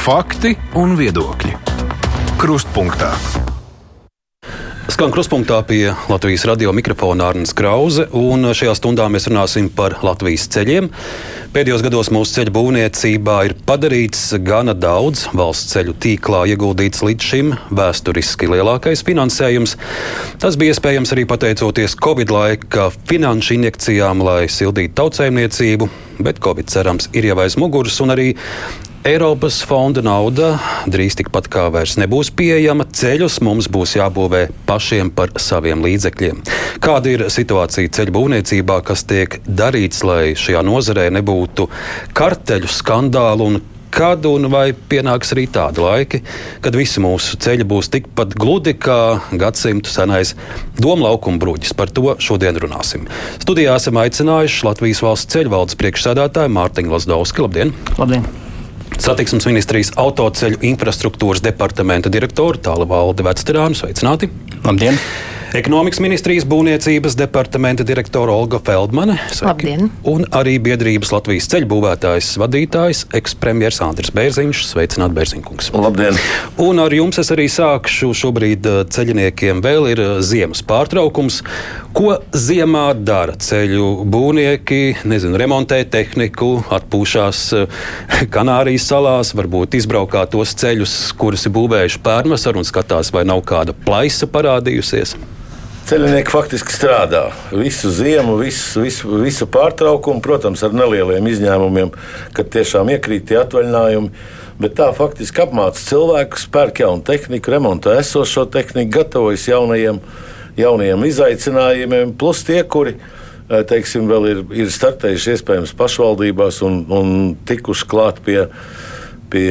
Fakti un viedokļi. Krustpunktā. Skan krustpunktā pie Latvijas radio mikrofona Arnēs Krause, un šajā stundā mēs runāsim par Latvijas ceļiem. Pēdējos gados mūsu ceļu būvniecībā ir padarīts gana daudz. Valsts ceļu tīklā ieguldīts līdz šim vēsturiski lielākais finansējums. Tas bija iespējams arī pateicoties Covid laika finanšu injekcijām, lai sildītu tautsēmniecību, bet Covid cerams ir jau aiz muguras, un arī Eiropas fonda nauda drīz tikpat kā vairs nebūs pieejama. Ceļus mums būs jābūvē pašiem par saviem līdzekļiem. Kāda ir situācija ceļu būvniecībā, kas tiek darīts, lai šajā nozarē nebūtu karteļu skandālu un kad un vai pienāks arī tādi laiki, kad visi mūsu ceļi būs tikpat gludi kā gadsimtu senais doma laukuma bruģis. Par to šodien runāsim. Studijā esam aicinājuši Latvijas valsts ceļu valdes priekšsēdētāju Mārtiņu Lasdowski. Labdien! Labdien! Satiksmes ministrijas autoceļu infrastruktūras departamenta direktoru Tālu Valdi Vecterānu. Sveicināti! Labdien! Ekonomikas ministrijas būvniecības departamenta direktora Olga Feldmane. Labdien! Un arī biedrības Latvijas ceļu būvētājs vadītājs, ekspremjeras Andris Bērziņš. Sveicināt, Bērziņkungs! Labdien! Un ar jums es arī sākšu. Šobrīd eh, ceļiniekiem vēl ir eh, ziemas pārtraukums. Ko ziemā dara ceļu būvnieki? Nezinu, remontē tehniku, atpūšās eh, Kanārijas salās, varbūt izbraukā tos ceļus, kurus ir būvējuši pērnvasar un skatās, vai nav kāda plaisa parādījusies. Ceļinieki faktiski strādā visu ziemu, visu, visu, visu pārtraukumu, protams, ar nelieliem izņēmumiem, kad tiešām iekrīt tie atvaļinājumi. Bet tā faktiski apmāca cilvēkus, pērk jaunu tehniku, remontē esošo tehniku, gatavojas jaunajiem, jaunajiem izaicinājumiem, plus tie, kuri eh, teiksim, vēl ir, ir startējuši iespējams pašvaldībās un, un tikuši klāt pie, pie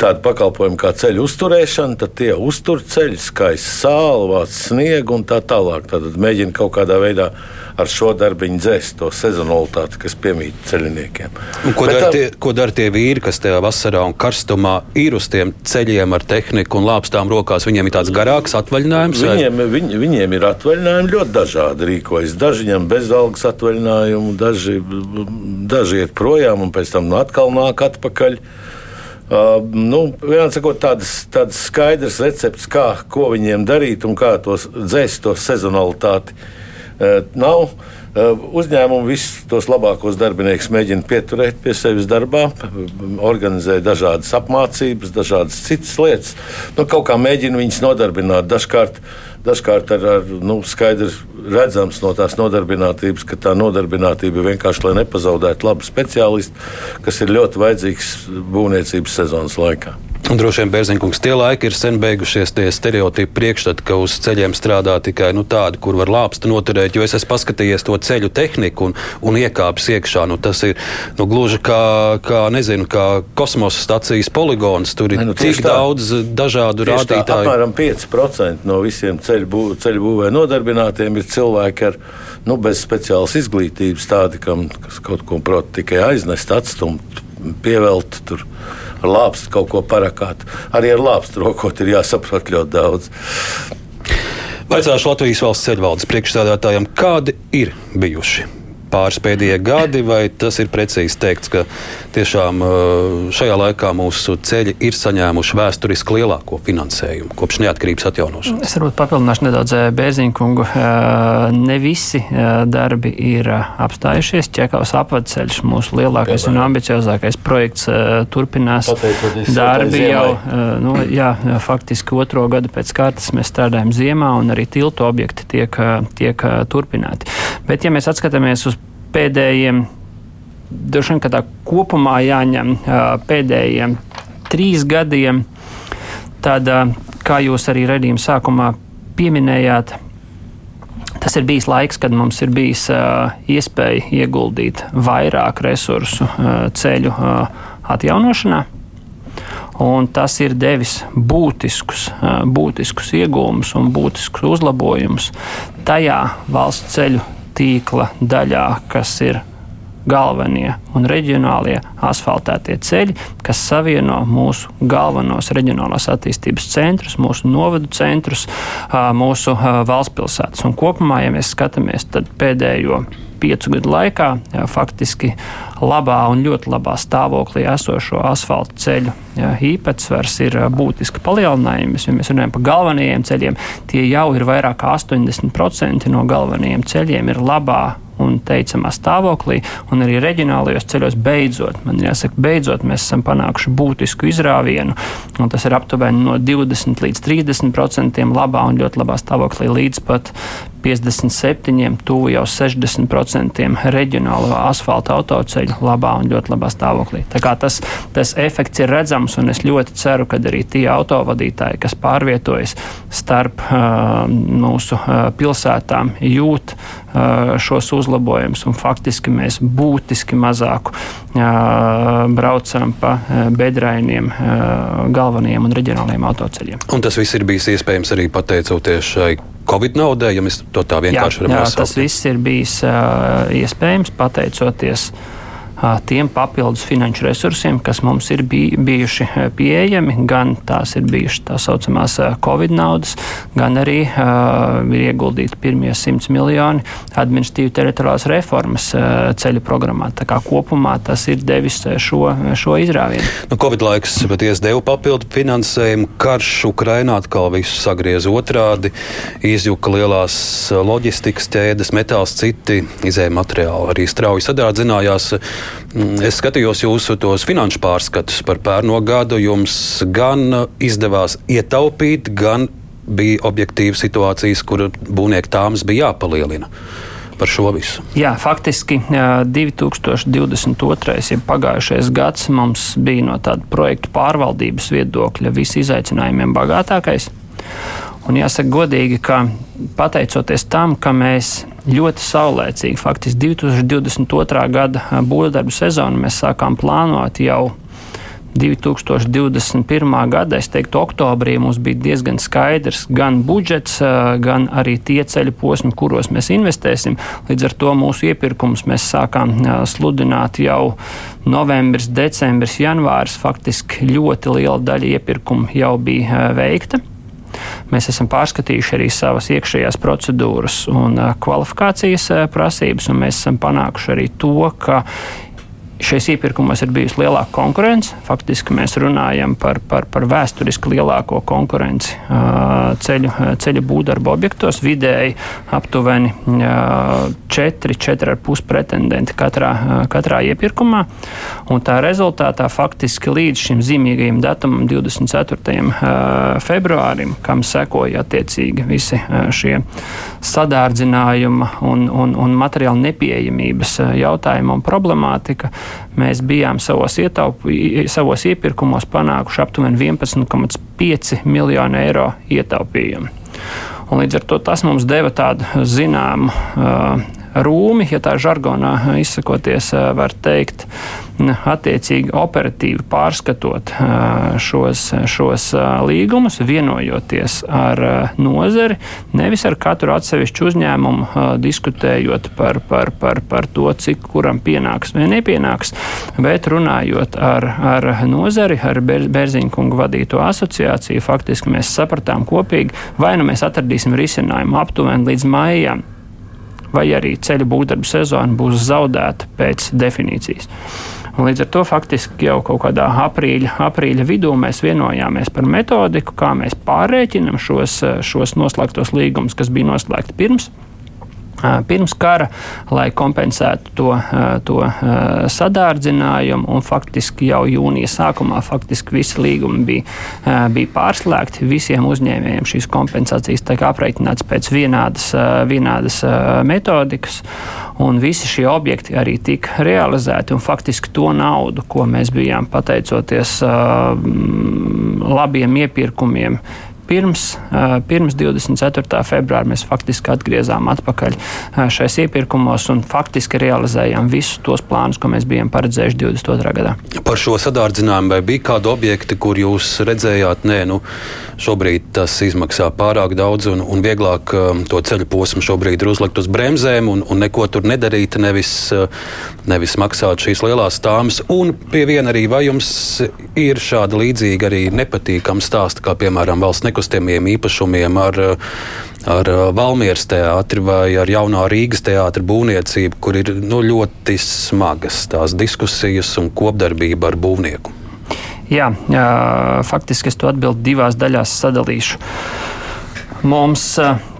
tādu pakalpojumu kā ceļu uzturēšana, tad tie uztur ceļu, skaisti sāli, vāc sniegu un tā tālāk. Tad mēģina kaut kādā veidā ar šo darbiņu dzēst to sezonalitāti, kas piemīt ceļniekiem. Un ko dara tie, ko dar tie vīri, kas tajā vasarā un karstumā ir uz tiem ceļiem ar tehniku un lāpstām rokās? Viņiem ir tāds garāks atvaļinājums? Viņiem, viņ, viņiem ir atvaļinājumi ļoti dažādi rīkojas. Daži ņem bezalgas atvaļinājumu, daži, daži iet projām un pēc tam atkal nāk atpakaļ. Uh, nu, vienā sakot, tādas, tādas skaidras receptes, kā, ko viņiem darīt un kā tos dzēst, to sezonalitāti, uh, nav. Uh, uzņēmumi visus tos labākos darbiniekus mēģina pieturēt pie sevis darbā, organizē dažādas apmācības, dažādas citas lietas. Nu, kaut kā mēģina viņus nodarbināt. Dažkārt, dažkārt ar, ar nu, skaidrs redzams no tās nodarbinātības, ka tā nodarbinātība ir vienkārši, lai nepazaudētu labu speciālistu, kas ir ļoti vajadzīgs būvniecības sezonas laikā. Un droši vien, Bērziņkungs, tie laiki ir sen beigušies, tie stereotipi priekšstati, ka uz ceļiem strādā tikai nu, tādi, kur var lāpstu noturēt. Jo es esmu paskatījies to ceļu tehniku un, un iekāpis iekšā. Nu, tas ir nu, gluži kā, kā, nezinu, kā kosmosa stācijas poligons. Tur ir ne, nu, tik tā, daudz dažādu rādītāju. Tā, apmēram 5% no visiem ceļu, bū, ceļu būvē nodarbinātiem ir cilvēki ar nu, bez speciālas izglītības, tādi, kam, kas kaut ko prot tikai aiznest, atstumt, pievelt tur ar lāpstu kaut ko parakāt. Arī ar lāpstu rokot ir jāsaprot ļoti daudz. Vaicāšu Latvijas valsts ceļvaldes priekšstādātājiem, kādi ir bijuši pāris pēdējie gadi, vai tas ir precīzi teikts, ka tiešām uh, šajā laikā mūsu ceļi ir saņēmuši vēsturiski lielāko finansējumu kopš neatkarības atjaunošanas? Es varbūt papildināšu nedaudz eh, Bērziņu kungu. Uh, ne visi darbi ir apstājušies. Čekavas apvedceļš, mūsu lielākais un ambiciozākais projekts, turpinās. Darbi jau, nu, jā, faktiski otro gadu pēc kārtas mēs strādājam ziemā, un arī tiltu objekti tiek, tiek turpināti. Bet, ja mēs atskatāmies uz pēdējiem, droši vien, ka tā kopumā jāņem pēdējiem trīs gadiem, tad, kā jūs arī redzījuma sākumā pieminējāt, tas ir bijis laiks, kad mums ir bijis iespēja ieguldīt vairāk resursu ceļu atjaunošanā. Un tas ir devis būtiskus, būtiskus iegūmus un būtiskus uzlabojumus tajā valsts ceļu tīkla daļā, kas ir galvenie un reģionālie asfaltētie ceļi, kas savieno mūsu galvenos reģionālās attīstības centrus, mūsu novadu centrus, mūsu valsts pilsētas. Un kopumā, ja mēs skatāmies, tad pēdējo piecu gadu laikā jā, faktiski labā un ļoti labā stāvoklī esošo asfaltu ceļu jā, īpatsvars ir būtiski palielinājums. Ja mēs runājam par galvenajiem ceļiem, tie jau ir vairāk kā 80% no galvenajiem ceļiem ir labā un teicamā stāvoklī, un arī reģionālajos ceļos beidzot, man jāsaka, beidzot mēs esam panākuši būtisku izrāvienu, un tas ir aptuveni no 20 līdz 30 procentiem labā un ļoti labā stāvoklī līdz pat 57, tuvu jau 60% reģionālo asfalta autoceļu labā un ļoti labā stāvoklī. Tā kā tas, tas efekts ir redzams, un es ļoti ceru, ka arī tie autovadītāji, kas pārvietojas starp uh, mūsu uh, pilsētām, jūt uh, šos uzlabojumus, un faktiski mēs būtiski mazāku braucam pa bedrainiem galvenajiem un reģionālajiem autoceļiem. Un tas viss ir bijis iespējams arī pateicoties šai Covid naudai, ja mēs to tā vienkārši varam nosaukt? Tas viss ir bijis uh, iespējams pateicoties uh, tiem papildus finanšu resursiem, kas mums ir bijuši pieejami. Gan tās ir bijušas tā saucamās Covid naudas, gan arī ir ieguldīti pirmie 100 miljoni administratīvu teritoriālās reformas ceļu programmā. Tā kā kopumā tas ir devis šo, šo izrāvienu. Nu, Covid laiks patiesi deva papildu finansējumu. Karš Ukrainā atkal visu sagriez otrādi, izjuka lielās loģistikas ķēdes, metāls, citi izējuma materiāli arī strauji sadārdzinājās. Mm, es skatījos jūsu tos finanšu pārskatus par pērno gadu. Jums gan izdevās ietaupīt, gan bija objektīvas situācijas, kur būvnieku tāmas bija jāpalielina par šo visu? Jā, faktiski 2022. ja pagājušais gads mums bija no tāda projektu pārvaldības viedokļa visizaicinājumiem bagātākais. Un jāsaka godīgi, ka pateicoties tam, ka mēs ļoti saulēcīgi, faktiski 2022. gada būvdarbu sezonu mēs sākām plānot jau 2021. gada, es teiktu, oktobrī mums bija diezgan skaidrs gan budžets, gan arī tie ceļu posmi, kuros mēs investēsim. Līdz ar to mūsu iepirkums mēs sākām sludināt jau novembris, decembris, janvāris. Faktiski ļoti liela daļa iepirkumu jau bija veikta. Mēs esam pārskatījuši arī savas iekšējās procedūras un kvalifikācijas prasības, un mēs esam panākuši arī to, ka Šais iepirkumos ir bijusi lielāka konkurence. Faktiski mēs runājam par, par, par vēsturiski lielāko konkurenci ceļu, ceļu būvdarbu objektos. Vidēji aptuveni 4, 4,5 pretendenti katrā, katrā iepirkumā. Un tā rezultātā faktiski līdz šim zīmīgajam datumam, 24. februārim, kam sekoja attiecīgi visi šie sadārdzinājuma un, un, un materiāla nepieejamības jautājumi un problemātika mēs bijām savos, ietaupi, savos iepirkumos panākuši aptuveni 11,5 miljonu eiro ietaupījumu. Un līdz ar to tas mums deva tādu zināmu uh, rūmi, ja tā žargonā izsakoties, var teikt, attiecīgi operatīvi pārskatot šos, šos līgumus, vienojoties ar nozari, nevis ar katru atsevišķu uzņēmumu diskutējot par, par, par, par to, cik kuram pienāks vai nepienāks, bet runājot ar, ar nozari, ar Bērziņa kungu vadīto asociāciju, faktiski mēs sapratām kopīgi, vai nu mēs atradīsim risinājumu aptuveni līdz maijam vai arī ceļu būvdarbu sezona būs zaudēta pēc definīcijas. Un līdz ar to faktiski jau kaut kādā aprīļa, aprīļa vidū mēs vienojāmies par metodiku, kā mēs pārrēķinam šos, šos noslēgtos līgumus, kas bija noslēgti pirms pirms kara, lai kompensētu to, to sadārdzinājumu. Un faktiski jau jūnija sākumā faktiski visi līgumi bija, bija pārslēgti. Visiem uzņēmējiem šīs kompensācijas tika aprēķināts pēc vienādas, vienādas metodikas. Un visi šie objekti arī tika realizēti. Faktiski to naudu, ko mēs bijām pateicoties labiem iepirkumiem, pirms, pirms 24. februāra mēs faktiski atgriezām atpakaļ šais iepirkumos un faktiski realizējām visus tos plānus, ko mēs bijām paredzējuši 22. gadā. Par šo sadārdzinājumu vai bija kādi objekti, kur jūs redzējāt, nē, nu, šobrīd tas izmaksā pārāk daudz un, un vieglāk um, to ceļu posmu šobrīd ir uzlikt uz bremzēm un, un neko tur nedarīt, nevis, nevis maksāt šīs lielās stāmas. Un pie viena arī, vai jums ir šāda līdzīga arī nepatīkama stāsta, kā piemēram valsts nekustamiem īpašumiem ar, ar Valmieras teātri vai ar jaunā Rīgas teātra būvniecību, kur ir nu, ļoti smagas tās diskusijas un kopdarbība ar būvnieku? Jā, jā, faktiski es to atbildu divās daļās sadalīšu. Mums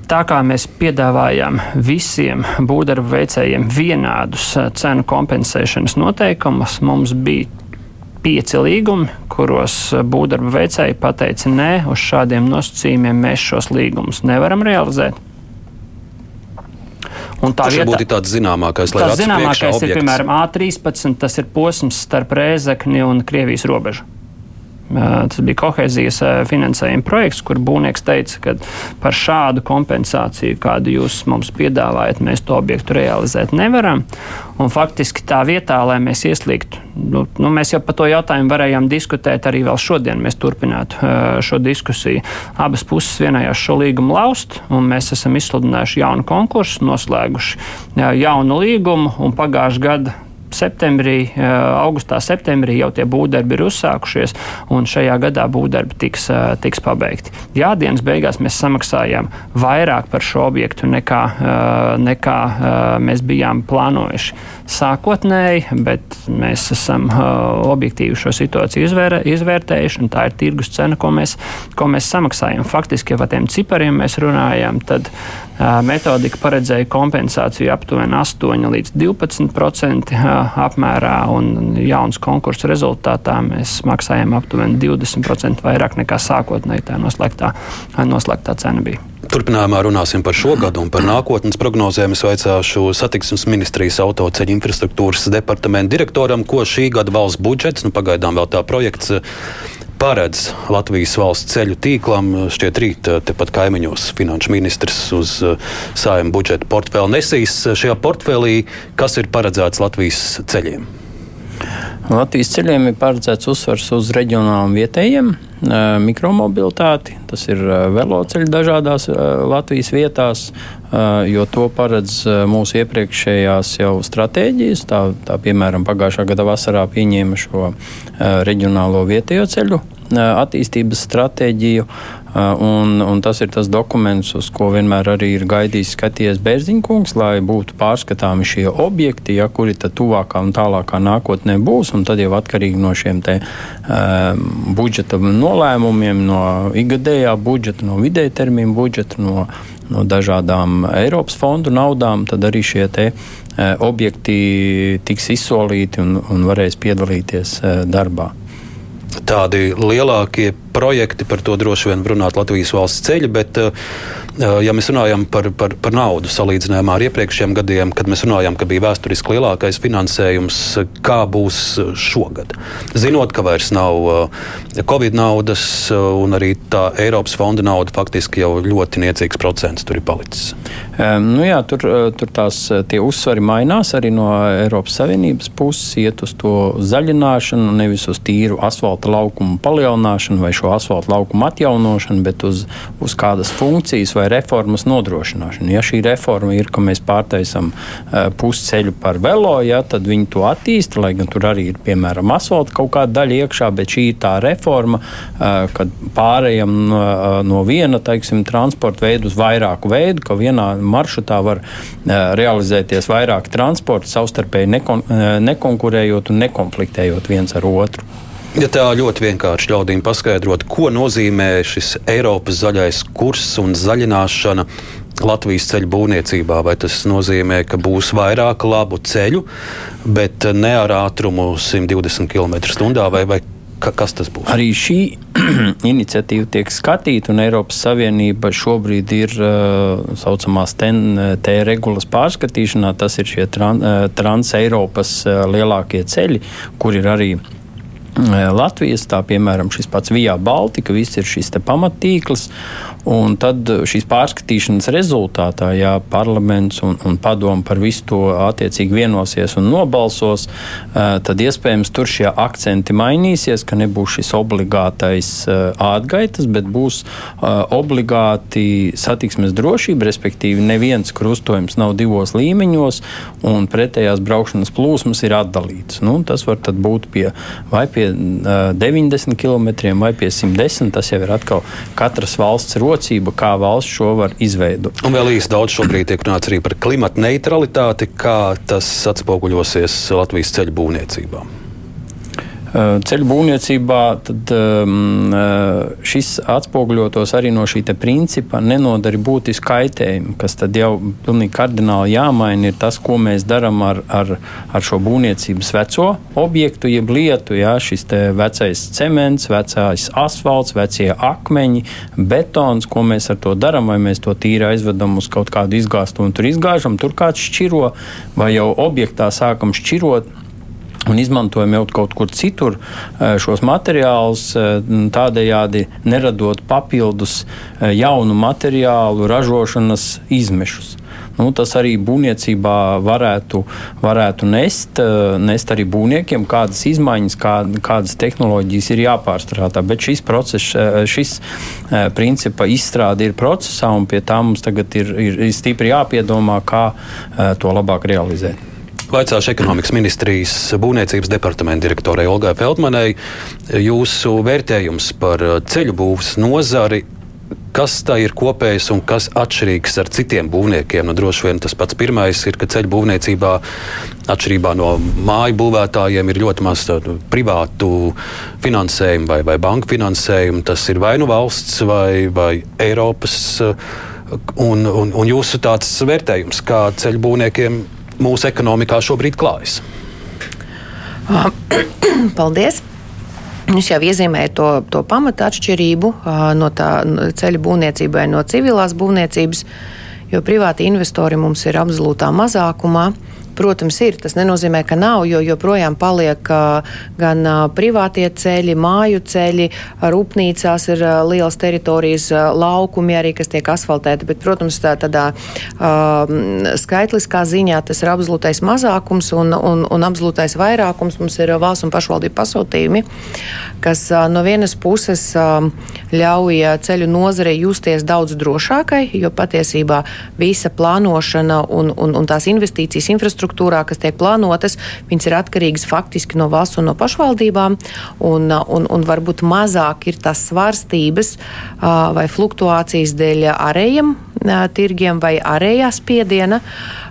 tā kā mēs piedāvājām visiem būvdarbu veicējiem vienādus cenu kompensēšanas noteikumus, mums bija pieci līgumi, kuros būvdarbu veicēji pateica, nē, uz šādiem nosacījumiem mēs šos līgumus nevaram realizēt. Un tā vieta, būtu tāds zināmākais, tas zināmākais ir, piemēram, A13, tas ir posms starp Rēzekni un Krievijas robežu. Tas bija kohēzijas finansējuma projekts, kur būvnieks teica, ka par šādu kompensāciju, kādu jūs mums piedāvājat, mēs to objektu realizēt nevaram. Un faktiski tā vietā, lai mēs ieslīgtu, nu, nu, mēs jau par to jautājumu varējām diskutēt arī vēl šodien. Mēs turpinātu šo diskusiju. Abas puses vienojās šo līgumu laust, un mēs esam izsludinājuši jaunu konkursu, noslēguši jaunu līgumu, pagājušā gada septembrī, eh, augustā, septembrī jau tie būvdarbi ir uzsākušies, un šajā gadā būvdarbi tiks, eh, tiks pabeigti. Jā, dienas beigās mēs samaksājām vairāk par šo objektu nekā, eh, nekā mēs bijām plānojuši sākotnēji, bet mēs esam objektīvi šo situāciju izvēr, izvērtējuši, un tā ir tirgus cena, ko mēs, ko mēs samaksājam. Faktiski, ja par tiem cipariem mēs runājam, tad metodika paredzēja kompensāciju aptuveni 8 līdz 12% apmērā, un jaunas konkursa rezultātā mēs maksājam aptuveni 20% vairāk nekā sākotnēji tā noslēgtā, noslēgtā cena bija. Turpinājumā runāsim par šo gadu un par nākotnes prognozēm. Es vaicāšu satiksmes ministrijas autoceļu infrastruktūras departamentu direktoram, ko šī gada valsts budžets, nu pagaidām vēl tā projekts, paredz Latvijas valsts ceļu tīklam. Šķiet, rīt eh, tepat kaimiņos finanšu ministrs uz eh, sājuma budžeta portfeli nesīs šajā portfelī, kas ir paredzēts Latvijas ceļiem. Latvijas ceļiem ir paredzēts uzsvars uz reģionāliem vietējiem mikromobilitāti. Tas ir veloceļi dažādās Latvijas vietās, jo to paredz mūsu iepriekšējās jau stratēģijas. Tā, tā piemēram, pagājušā gada vasarā pieņēma šo reģionālo vietējo ceļu attīstības stratēģiju. Un, un tas ir tas dokuments, uz ko vienmēr arī ir gaidījis skatījies Bērziņkungs, lai būtu pārskatāmi šie objekti, ja, kuri tad tuvākā un tālākā nākotnē būs. Tad jau atkarīgi no šiem te, um, budžeta nolēmumiem, no ikgadējā budžeta, no vidēja termiņa budžeta, no, no dažādām Eiropas fondu naudām, tad arī šie te, uh, objekti tiks izsolīti un, un varēs piedalīties uh, darbā tādi lielākie projekti, par to droši vien runāt Latvijas valsts ceļi, bet, eh, eh, ja mēs runājam par, par, par naudu salīdzinājumā ar iepriekšējiem gadiem, kad mēs runājam, ka bija vēsturiski lielākais finansējums, kā būs šogad? Zinot, ka vairs nav eh, Covid naudas un arī tā Eiropas fonda nauda faktiski jau ļoti niecīgs procents tur ir palicis. Nu jā, tur, tur tās tie uzsvari mainās arī no Eiropas Savienības puses, iet uz to zaļināšanu, nevis uz tīru asfalta laukumu palielināšanu vai šo asfaltu laukumu atjaunošanu, bet uz, uz kādas funkcijas vai reformas nodrošināšanu. Ja šī reforma ir, ka mēs pārtaisam uh, pusceļu par velo, ja, tad viņi to attīsta, lai gan tur arī ir piemēram asfalta kaut kāda daļa iekšā, bet šī ir tā reforma, kad pārējām no, viena teiksim, transporta veidu uz vairāku veidu, ka vienā maršrutā var realizēties vairāk transporta, savstarpēji nekon, nekonkurējot un nekonfliktējot viens ar otru. Ja tā ļoti vienkārši ļaudīm paskaidrot, ko nozīmē šis Eiropas zaļais kurs un zaļināšana Latvijas ceļu būvniecībā, vai tas nozīmē, ka būs vairāk labu ceļu, bet ne ar ātrumu 120 km/h, vai, vai kas tas būs? Arī šī iniciatīva tiek skatīta, un Eiropas Savienība šobrīd ir tā saucamās TNT regulas pārskatīšanā. Tas ir šie tran, trans-Eiropas lielākie ceļi, kur ir arī Latvijas, tā piemēram, šis pats Vijā Baltika, viss ir šis pamatīkls. Un tad šīs pārskatīšanas rezultātā, ja parlaments un, un padomu par visu to attiecīgi vienosies un nobalsos, tad iespējams tur šie akcenti mainīsies, ka nebūs šis obligātais ātgaitas, bet būs obligāti satiksmes drošība, respektīvi neviens krustojums nav divos līmeņos un pretējās braukšanas plūsmas ir atdalītas. Nu, tas var būt pie, vai pie uh, 90 km vai pie 110. Tas jau ir atkal katras valsts rocība, kā valsts šo var izveidot. Un vēl īsti daudz šobrīd tiek runāts arī par klimata neutralitāti, kā tas atspoguļosies Latvijas ceļu būvniecībā. Eh, ceļu būvniecībā tad, um, šis atspoguļotos arī no šī principa nenodara būtisku kaitējumu, kas tad jau pilnīgi kardināli jāmaina. Ir tas, ko mēs darām ar, ar, ar šo būvniecības veco objektu, jeb lietu. Jā, šis vecais cements, vecais asfalts, vecie akmeņi, betons, ko mēs ar to darām, vai mēs to tīri aizvedam uz kaut kādu izgāstu un tur izgāžam, tur kāds šķiro, vai jau objektā sākam šķirot un izmantojam jau kaut kur citur eh, šos materiālus, eh, tādējādi neradot papildus eh, jaunu materiālu ražošanas izmešus. Nu, tas arī būvniecībā varētu, varētu nest, nest arī būvniekiem, kādas izmaiņas, kā, kādas tehnoloģijas ir jāpārstrādā. Bet šis process, šis principa izstrāde ir procesā, un pie tā mums tagad ir, ir, ir stipri jāpiedomā, kā to labāk realizēt. Vaicāšu ekonomikas ministrijas būvniecības departamenta direktorai Olgai Feldmanai. Jūsu vērtējums par ceļu būvs nozari kas tā ir kopējs un kas atšķirīgs ar citiem būvniekiem. Nu, droši vien tas pats pirmais ir, ka ceļu būvniecībā, atšķirībā no māju būvētājiem, ir ļoti maz privātu finansējumu vai, vai banku finansējumu. Tas ir vai nu valsts vai, vai Eiropas. Un, un, un jūsu tāds vērtējums, kā ceļu būvniekiem mūsu ekonomikā šobrīd klājas? Paldies! Viņš jau iezīmēja to, to pamatu atšķirību no tā ceļa būvniecībai, no civilās būvniecības, jo privāti investori mums ir absolūtā mazākumā. Protams, ir. Tas nenozīmē, ka nav, jo joprojām paliek gan privātie ceļi, māju ceļi, rūpnīcās ir liels teritorijas laukumi arī, kas tiek asfaltēti. Bet, protams, tā, tādā skaitliskā ziņā tas ir absolūtais mazākums un, un, un absolūtais vairākums. Mums ir valsts un pašvaldību pasūtījumi, kas no vienas puses ļauj ceļu nozarei justies daudz drošākai, jo patiesībā visa plānošana un, un, un tās investīcijas infrastruktūra infrastruktūrā, kas tiek plānotas, viņas ir atkarīgas faktiski no valsts un no pašvaldībām, un, un, un varbūt mazāk ir tās svārstības vai fluktuācijas dēļ ārējiem tirgiem vai ārējā spiediena.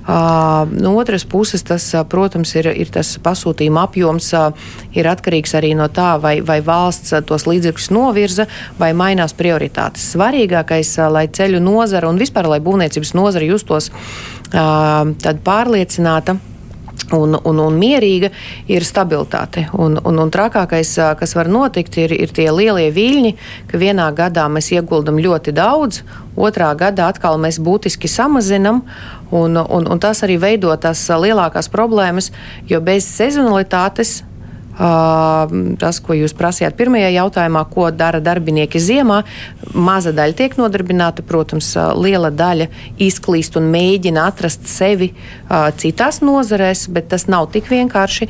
Uh, no otras puses, tas, protams, ir, ir tas pasūtījuma apjoms, uh, ir atkarīgs arī no tā, vai, vai valsts tos līdzekļus novirza vai mainās prioritātes. Svarīgākais, uh, lai ceļu nozara un vispār, lai būvniecības nozara justos tad pārliecināta un, un, un mierīga, ir stabilitāte. Un, un, un trakākais, kas var notikt, ir, ir tie lielie viļņi, ka vienā gadā mēs ieguldam ļoti daudz, otrā gadā atkal mēs būtiski samazinam. Un, un, un tas arī veido tās lielākās problēmas, jo bez sezonalitātes Tas, ko jūs prasījāt pirmajā jautājumā, ko dara darbinieki ziemā, maza daļa tiek nodarbināta, protams, liela daļa izklīst un mēģina atrast sevi citās nozarēs, bet tas nav tik vienkārši.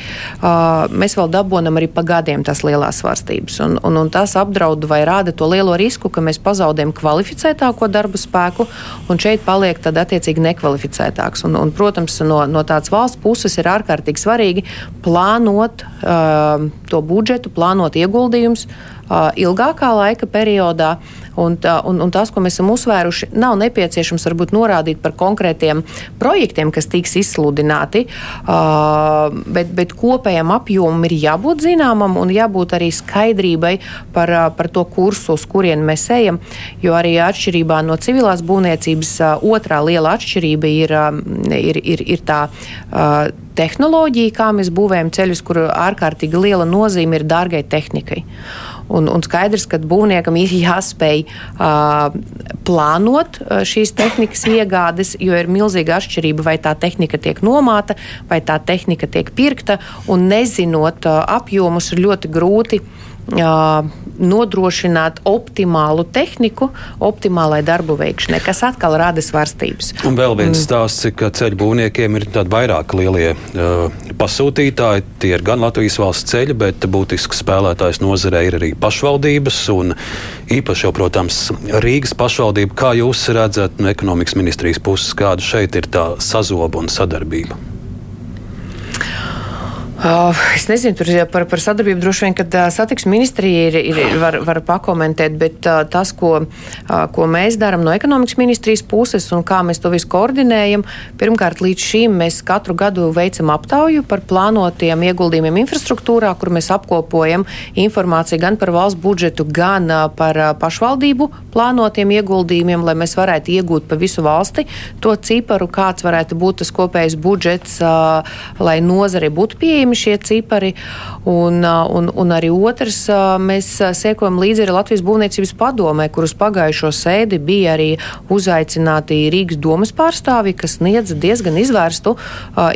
Mēs vēl dabonam arī pa gadiem tās lielās svārstības, un, un, un tas apdraud vai rāda to lielo risku, ka mēs pazaudējam kvalificētāko darba spēku, un šeit paliek tad attiecīgi nekvalificētāks. Un, un, protams, no, no tādas valsts puses ir ārkārtīgi svarīgi plānot uh, to budžetu, plānot ieguldījumus uh, ilgākā laika periodā. Un, un, un tas, ko mēs esam uzsvēruši, nav nepieciešams varbūt norādīt par konkrētiem projektiem, kas tiks izsludināti, bet, bet kopējam apjomam ir jābūt zināmam un jābūt arī skaidrībai par, par to kursu, uz kurien mēs ejam. Jo arī atšķirībā no civilās būvniecības, otrā liela atšķirība ir, ir, ir, ir tā tehnoloģija, kā mēs būvējam ceļus, kur ārkārtīgi liela nozīme ir dārgai tehnikai. Un, un skaidrs, ka būvniekam ir jāspēj uh, plānot šīs tehnikas iegādes, jo ir milzīga atšķirība, vai tā tehnika tiek nomāta, vai tā tehnika tiek pirkta. Un nezinot uh, apjomus, ir ļoti grūti uh, nodrošināt optimālu tehniku, optimālai darbu veikšanai, kas atkal rada svārstības. Un vēl viens mm. stāsts, ka ceļu būvniekiem ir tādi vairāk lielie uh, pasūtītāji. Tie ir gan Latvijas valsts ceļi, bet būtisks spēlētājs nozarē ir arī pašvaldības un īpaši jau, protams, Rīgas pašvaldība. Kā jūs redzat no ekonomikas ministrijas puses, kāda šeit ir tā sazoba un sadarbība? Uh, es nezinu, tur par, par sadarbību droši vien, kad uh, satiksmes ministrija ir, ir, var, var pakomentēt, bet uh, tas, ko, ko mēs darām no ekonomikas ministrijas puses un kā mēs to visu koordinējam, pirmkārt, līdz šim mēs katru gadu veicam aptauju par plānotiem ieguldījumiem infrastruktūrā, kur mēs apkopojam informāciju gan par valsts budžetu, gan par pašvaldību plānotiem ieguldījumiem, lai mēs varētu iegūt pa visu valsti to ciparu, kāds varētu būt tas kopējais budžets, lai nozare būtu pieejama pieejami šie cipari. Un, un, un arī otrs, mēs sekojam līdzi arī Latvijas būvniecības padomē, kurus pagājušo sēdi bija arī uzaicināti Rīgas domas pārstāvi, kas sniedz diezgan izvērstu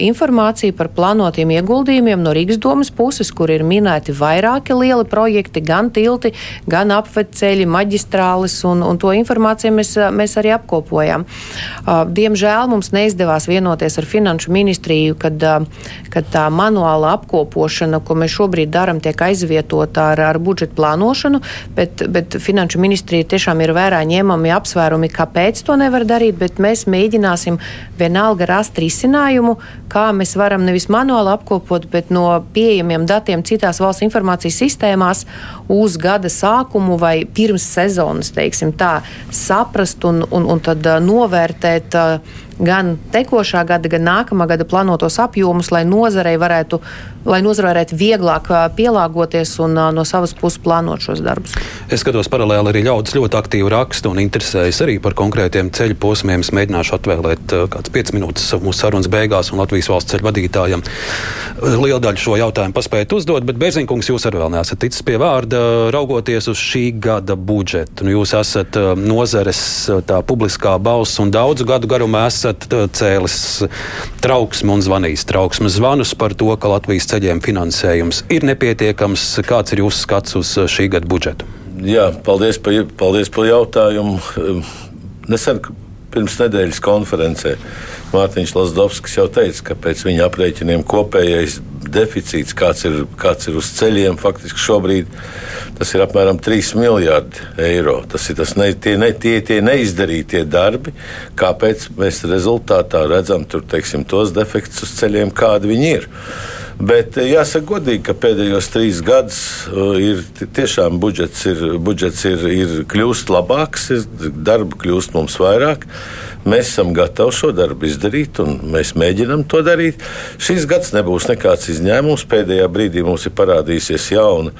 informāciju par plānotiem ieguldījumiem no Rīgas domas puses, kur ir minēti vairāki lieli projekti, gan tilti, gan apveceļi, maģistrāles, un, un to informāciju mēs, mēs arī apkopojam. Diemžēl mums neizdevās vienoties ar Finanšu ministriju, kad, kad tā manuāla manuāla apkopošana, ko mēs šobrīd darām, tiek aizvietota ar, ar budžeta plānošanu, bet, bet Finanšu ministrija tiešām ir vērā ņemami apsvērumi, kāpēc to nevar darīt, bet mēs mēģināsim vienalga rast risinājumu, kā mēs varam nevis manuāli apkopot, bet no pieejamiem datiem citās valsts informācijas sistēmās uz gada sākumu vai pirms sezonas, teiksim tā, saprast un, un, un tad novērtēt gan tekošā gada, gan nākamā gada plānotos apjomus, lai nozarei varētu lai nozara varētu vieglāk pielāgoties un no savas puses plānot šos darbus. Es skatos paralēli arī ļaudis ļoti aktīvi raksta un interesējas arī par konkrētiem ceļu posmiem. Es mēģināšu atvēlēt kāds 5 minūtes mūsu sarunas beigās un Latvijas valsts ceļu vadītājiem. Liela daļa šo jautājumu paspēt uzdot, bet Bērziņkungs, jūs arī vēl neesat ticis pie vārda, raugoties uz šī gada budžetu. Nu, jūs esat nozares tā publiskā balss un daudzu gadu garumā esat cēlis trauksmi un zvanījis trauksmes zvanus par to, ka Latvijas ceļiem finansējums ir nepietiekams. Kāds ir jūsu skats uz uh, šī gada budžetu? Jā, paldies par, paldies par jautājumu. Um, nesen pirms nedēļas konferencē Mārtiņš Lasdovskis jau teica, ka pēc viņa aprēķiniem kopējais deficīts, kāds ir, kāds ir uz ceļiem, faktiski šobrīd tas ir apmēram 3 miljardi eiro. Tas ir tas ne, tie, ne, tie, tie neizdarītie darbi, kāpēc mēs rezultātā redzam tur, teiksim, tos defektus uz ceļiem, kādi viņi ir. Bet eh, jāsaka godīgi, ka pēdējos trīs gadus eh, ir tiešām budžets, ir, budžets ir, ir kļūst labāks, darba kļūst mums vairāk. Mēs esam gatavi šo darbu izdarīt, un mēs mēģinām to darīt. Šis gads nebūs nekāds izņēmums. Pēdējā brīdī mums ir parādījusies jauna,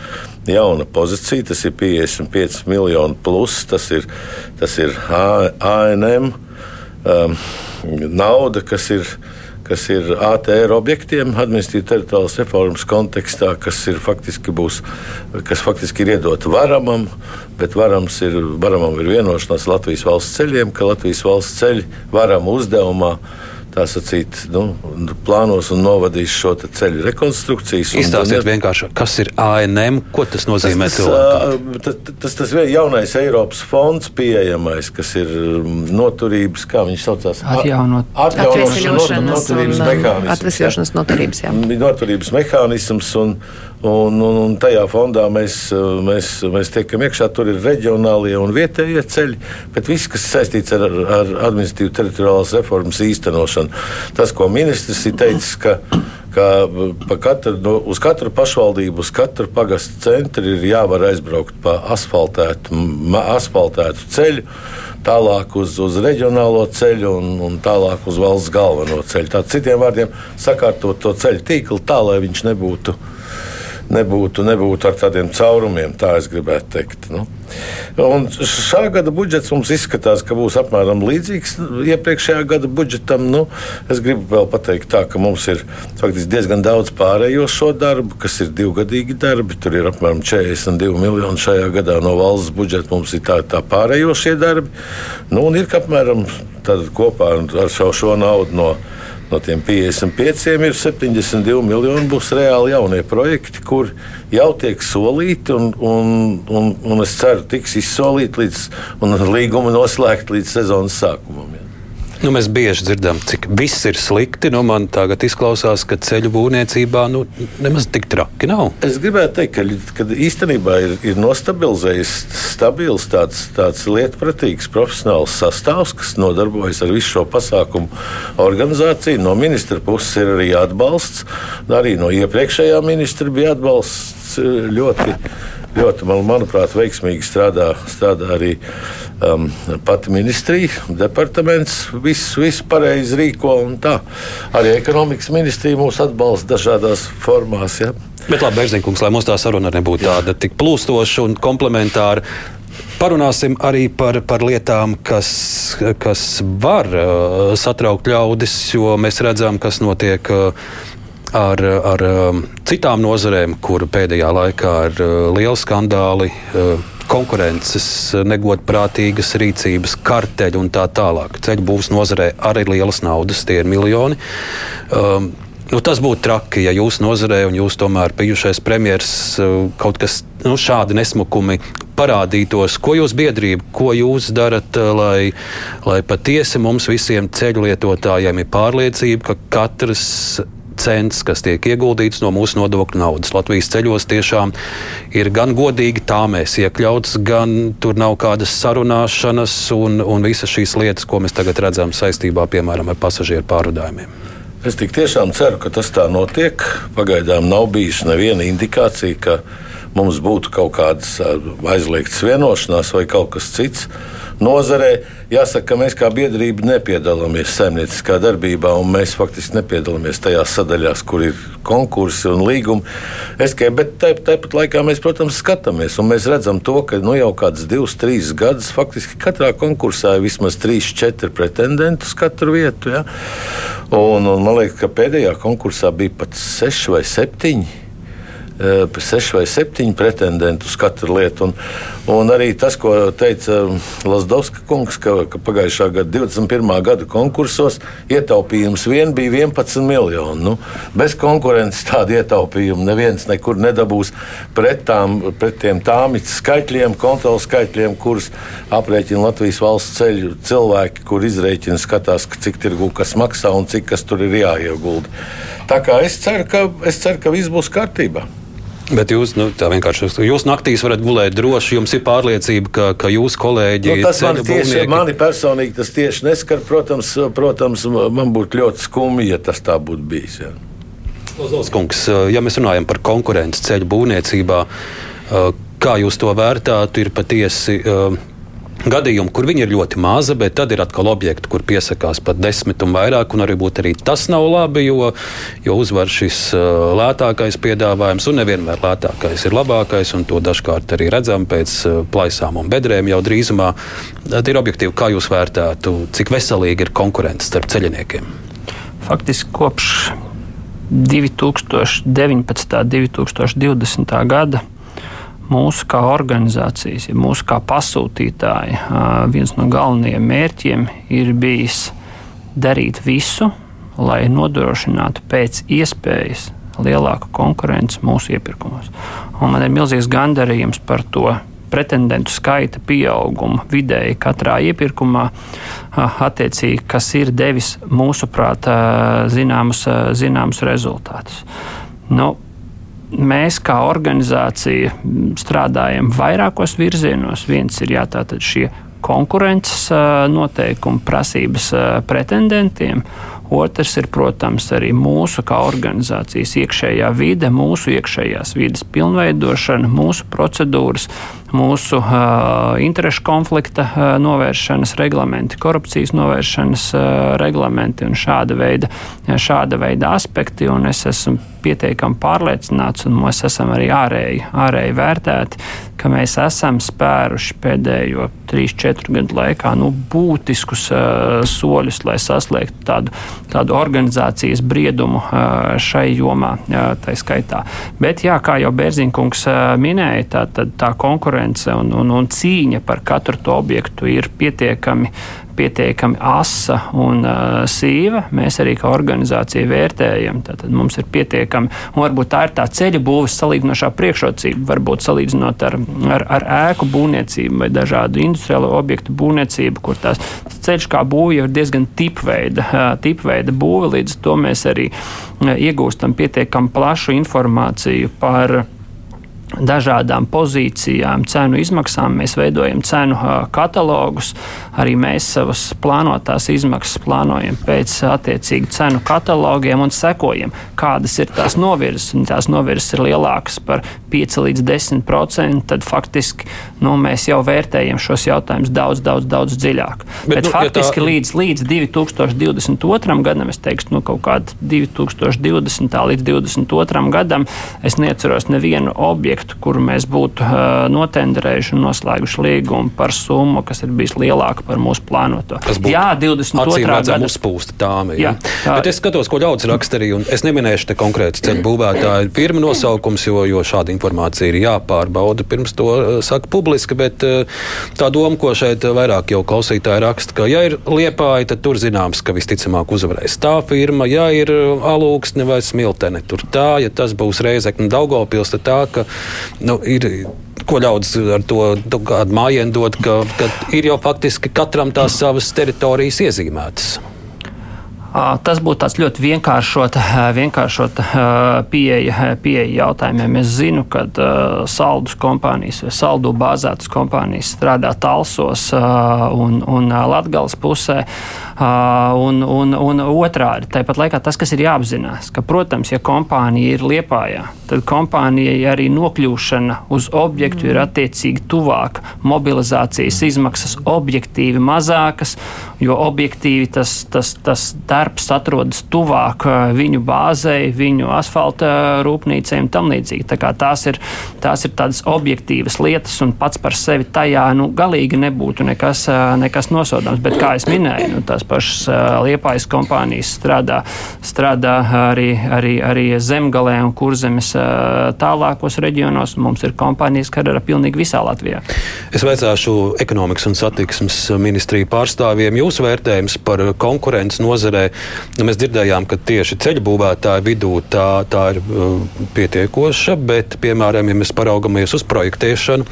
jauna pozīcija. Tas ir 55 miljoni plus, tas ir, tas ir ANM um, nauda, kas ir kas ir ATR objektiem, administratīvas teritoriālas reformas kontekstā, kas ir faktiski, būs, kas faktiski ir iedota varamam, bet varams ir, varamam ir vienošanās Latvijas valsts ceļiem, ka Latvijas valsts ceļi varam uzdevumā sacīt, nu, plānos un novadīs šo ceļu rekonstrukcijas. Izstāstiet vienkārši, kas ir ANM, ko tas nozīmē tas, tas, tas, tas, tas jaunais Eiropas fonds pieejamais, kas ir noturības, kā viņš saucās? Atjaunot. Atjaunot noturības mehānisms. Atvesļošanas noturības, jā. Noturības mehānisms un, Un, un, un tajā fondā mēs, mēs, mēs tiekam iekšā. Tur ir reģionālie un vietējie ceļi, bet viss, kas saistīts ar, ar administratīvu teritoriālās reformas īstenošanu. Tas, ko ministrs ir teicis, ka, ka katru, no, uz katru pašvaldību, uz katru pagastu centru ir jāvar aizbraukt pa asfaltētu, asfaltētu ceļu. Tālāk uz, uz reģionālo ceļu un, un tālāk uz valsts galveno ceļu. Tā, citiem vārdiem, sakārtot to ceļu tīklu tā, lai viņš nebūtu nebūtu, nebūtu ar tādiem caurumiem, tā es gribētu teikt. Nu. Un šā gada budžets mums izskatās, ka būs apmēram līdzīgs iepriekšējā gada budžetam. Nu, es gribu vēl pateikt, tā, ka mums ir diezgan daudz pārējo šo darbu, kas ir divgadīgi darbi. Tur ir apmēram 42 miljoni šajā gadā no valsts budžeta. Mums ir tā, tā pārējo šie darbi. Nu, un ir apmēram kopā ar šo, šo naudu no No tiem 55 ir 72 miljoni, būs reāli jaunie projekti, kur jau tiek solīti, un, un, un, un es ceru, tiks izsolīti līdz līguma noslēgt līdz sezonas sākumam. Nu, mēs bieži dzirdam, cik viss ir slikti. Nu, man tagad izklausās, ka ceļu būvniecībā nu, nemaz tik traki nav. Es gribētu teikt, ka, ka īstenībā ir, ir nostabilizējies stabils, tāds, tāds lietpratīgs profesionāls sastāvs, kas nodarbojas ar visu šo pasākumu organizāciju. No ministra puses ir arī atbalsts, arī no iepriekšējā ministra bija atbalsts ļoti ļoti, man, manuprāt, veiksmīgi strādā, strādā arī um, pati ministrija, departaments. Viss, viss pareizi rīko un tā. Arī ekonomikas ministrija mūs atbalsta dažādās formās. Ja. Bet labi, Bērziņkungs, lai mums tā saruna nebūtu tāda tik plūstoša un komplementāra. Parunāsim arī par, par lietām, kas, kas var uh, satraukt ļaudis, jo mēs redzam, kas notiek uh, ar, ar um, citām nozarēm, kur pēdējā laikā ir uh, lieli skandāli. Uh, konkurences, negodprātīgas rīcības, karteļi un tā tālāk. Ceļu būvniecības nozarē arī ir lielas naudas, tie ir miljoni. Um, nu, tas būtu traki, ja jūsu nozarē un jūs tomēr bijušais premjerministrs uh, kaut kas nu, šādi nesmukumi parādītos. Ko jūs biedrība, ko jūs darat, lai, lai patiesi mums visiem ceļu lietotājiem ir pārliecība, ka katrs cents, kas tiek ieguldīts no mūsu nodokļu naudas. Latvijas ceļos tiešām ir gan godīgi tā mēs iekļauts, gan tur nav kādas sarunāšanas un, un visas šīs lietas, ko mēs tagad redzam saistībā, piemēram, ar pasažieru pārvadājumiem. Es tik tiešām ceru, ka tas tā notiek. Pagaidām nav bijusi neviena indikācija, ka mums būtu kaut kādas aizliegtas vienošanās vai kaut kas cits nozarē. Jāsaka, ka mēs kā biedrība nepiedalāmies saimnieciskā darbībā, un mēs faktiski nepiedalāmies tajās sadaļās, kur ir konkursi un līgumi. Es tikai, tāpat laikā mēs, protams, skatāmies, un mēs redzam to, ka nu, jau kāds divus, trīs gadus faktiski katrā konkursā ir vismaz trīs, četri pretendenti uz katru vietu. Ja? Un, un man liekas, ka pēdējā konkursā bija pat seši vai septiņi seši vai septiņi pretendenti uz katru lietu. Un, un arī tas, ko teica Lasdovska kungs, ka, ka pagājušā gada 21. gada konkursos ietaupījums vien bija 11 miljoni. Nu, bez konkurences tādu ietaupījumu neviens nekur nedabūs pret, tām, pret tiem tāmits skaitļiem, kontrols skaitļiem, kurus aprēķina Latvijas valsts ceļu cilvēki, kur izrēķina skatās, cik tirgu kas maksā un cik kas tur ir jāiegulda. Tā kā es ceru, ka, es ceru, ka viss būs kārtībā. Bet jūs nu, tā vienkārši jūs naktīs varat gulēt droši. Jums ir pārliecība, ka, ka jūsu kolēģi nu, tas man tieši, būvnieki... mani personīgi tas tieši neskar. Protams, protams man būtu ļoti skumji, ja tas tā būtu bijis. Ja. Kungs, ja mēs runājam par konkurenci ceļu būvniecībā, kā jūs to vērtētu, ir patiesi gadījumi, kur viņi ir ļoti maza, bet tad ir atkal objekti, kur piesakās pat desmit un vairāk. Un arī, arī tas nav labi, jo, jo uzvar šis uh, lētākais piedāvājums, un nevienmēr lētākais ir labākais. To dažkārt arī redzam pēc uh, plaisām un bedrēm jau drīzumā. Tad ir objektīvi, kā jūs vērtētu, cik veselīgi ir konkurence starp ceļiniekiem. Faktiski kopš 2019. un 2020. gada mūsu kā organizācijas, ja mūsu kā pasūtītāji, viens no galvenajiem mērķiem ir bijis darīt visu, lai nodrošinātu pēc iespējas lielāku konkurenci mūsu iepirkumos. Un man ir milzīgs gandarījums par to pretendentu skaita pieaugumu vidēji katrā iepirkumā, attiecīgi, kas ir devis mūsuprāt zināmus, zināmus rezultātus. Nu, mēs kā organizācija strādājam vairākos virzienos. Viens ir jā, šie konkurences noteikumi, prasības pretendentiem. Otrs ir, protams, arī mūsu kā organizācijas iekšējā vide, mūsu iekšējās vides pilnveidošana, mūsu procedūras, mūsu uh, interešu konflikta uh, novēršanas reglamenti, korupcijas novēršanas uh, reglamenti un šāda veida, šāda veida aspekti. Es esmu pietiekami pārliecināts, un mēs esam arī ārēji, ārēji vērtēti, ka mēs esam spēruši pēdējo 3-4 gadu laikā nu, būtiskus uh, soļus, lai sasniegtu tādu, tādu organizācijas briedumu uh, šai jomā, uh, tā skaitā. Bet, jā, kā jau Bērziņkungs uh, minēja, tā, tā, tā konkurence un, un, un cīņa par katru to objektu ir pietiekami pietiekami asa un uh, sīva. Mēs arī kā organizācija vērtējam. Tātad mums ir pietiekami, un varbūt tā ir tā ceļa būves salīdzinošā priekšrocība, varbūt salīdzinot ar, ar, ar ēku būvniecību vai dažādu industriālo objektu būvniecību, kur tās ceļš kā būve jau ir diezgan tipveida, uh, tipveida būve. Līdz to mēs arī uh, iegūstam pietiekami plašu informāciju par dažādām pozīcijām, cenu izmaksām. Mēs veidojam cenu katalogus. Arī mēs savas plānotās izmaksas plānojam pēc attiecīgu cenu katalogiem un sekojam, kādas ir tās novirzes. Un tās novirzes ir lielākas par 5 līdz 10%. Tad faktiski nu, mēs jau vērtējam šos jautājumus daudz, daudz, daudz dziļāk. Bet, Bet nu, faktiski ja tā... līdz, līdz 2022. gadam, es teiktu, nu, kaut kāda 2020. līdz 2022. gadam, es neatceros nevienu objektu projektu, kuru mēs būtu notenderējuši un noslēguši līgumu par summu, kas ir bijis lielāka par mūsu plānoto. Tas būtu jā, 22. gada uzpūsta tāme. Jā. Jā, tā. Bet es skatos, ko ļaudis raksta arī, un es neminēšu te konkrēti ceļu būvētāju firmu nosaukums, jo, jo šāda informācija ir jāpārbauda pirms to saka publiski, bet tā doma, ko šeit vairāk jau klausītāji raksta, ka ja ir liepāja, tad tur zināms, ka visticamāk uzvarēs tā firma, ja ir alūksne vai smiltene, tur tā, ja tas būs reizekne Daugavpils, tad tā, ka nu, ir ko ļaudis ar to kādu mājienu dot, ka, ka ir jau faktiski katram tās savas teritorijas iezīmētas. Tas būtu tāds ļoti vienkāršota, vienkāršota pieeja, pieeja jautājumiem. Es zinu, ka saldus kompānijas vai saldu bāzētas kompānijas strādā Talsos un, un Latgales pusē. Un, un, un otrādi, tāpat laikā tas, kas ir jāapzinās, ka, protams, ja kompānija ir liepājā, tad kompānijai arī nokļūšana uz objektu ir attiecīgi tuvāk, mobilizācijas izmaksas objektīvi mazākas, jo objektīvi tas, tas, tas darbs atrodas tuvāk viņu bāzei, viņu asfalta rūpnīcei un tam līdzīgi. Tā tās ir, tās ir tādas objektīvas lietas, un pats par sevi tajā nu, galīgi nebūtu nekas, nekas nosodāms. Bet, kā jau minēju, nu, tās pašas liepājas kompānijas strādā, strādā arī, arī, arī zemgalē un kurzemes tālākos reģionos. Mums ir kompānijas, kas ir pilnīgi visā Latvijā. Es veicāšu ekonomikas un satiksmes ministriju pārstāvjiem jūsu vērtējums par konkurences nozarē. Mēs dzirdējām, ka tieši ceļu būvētāju vidū tā, tā ir pietiekoša, bet, piemēram, ja mēs paraugamies uz projektēšanu,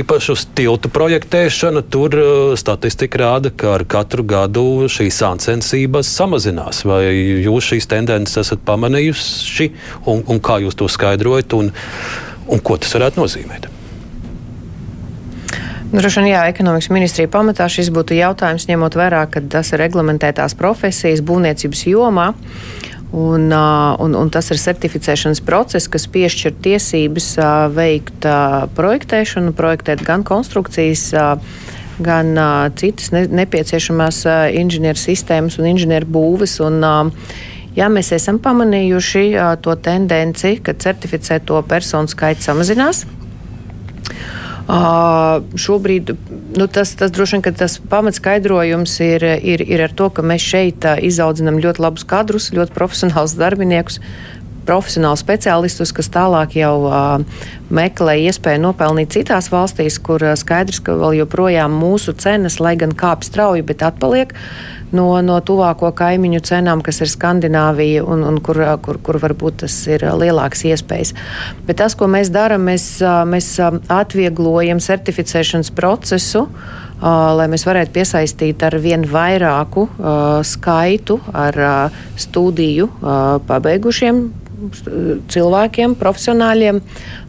īpaši uz tiltu projektēšanu, tur statistika rāda, ka ar katru gadu šīs sāncensības samazinās. Vai jūs šīs tendences esat pamanījuši un, un kā jūs to skaidrojat un, un ko tas varētu nozīmēt? Droši vien, jā, ekonomikas ministrija pamatā šis būtu jautājums, ņemot vērā, ka tas ir reglamentētās profesijas būvniecības jomā. Un, un, un tas ir certificēšanas process, kas piešķir tiesības veikt projektēšanu, projektēt gan konstrukcijas gan citas ne, nepieciešamās inženieru sistēmas un inženieru būves. Un, Jā, mēs esam pamanījuši to tendenci, ka certificēto personu skaits samazinās. Šobrīd nu, tas, tas droši vien tas pamatskaidrojums ir, ir, ir ar to, ka mēs šeit izaudzinām ļoti labus kadrus, ļoti profesionālus darbiniekus, profesionālus speciālistus, kas tālāk jau uh, meklē iespēju nopelnīt citās valstīs, kur uh, skaidrs, ka vēl joprojām mūsu cenas, lai gan kāp strauji, bet atpaliek no, no tuvāko kaimiņu cenām, kas ir Skandināvija un, un kur, kur, kur varbūt tas ir lielāks iespējas. Bet tas, ko mēs darām, mēs, mēs atvieglojam certificēšanas procesu. Uh, lai mēs varētu piesaistīt ar vien vairāku uh, skaitu ar uh, studiju pabeigušiem cilvēkiem, profesionāļiem,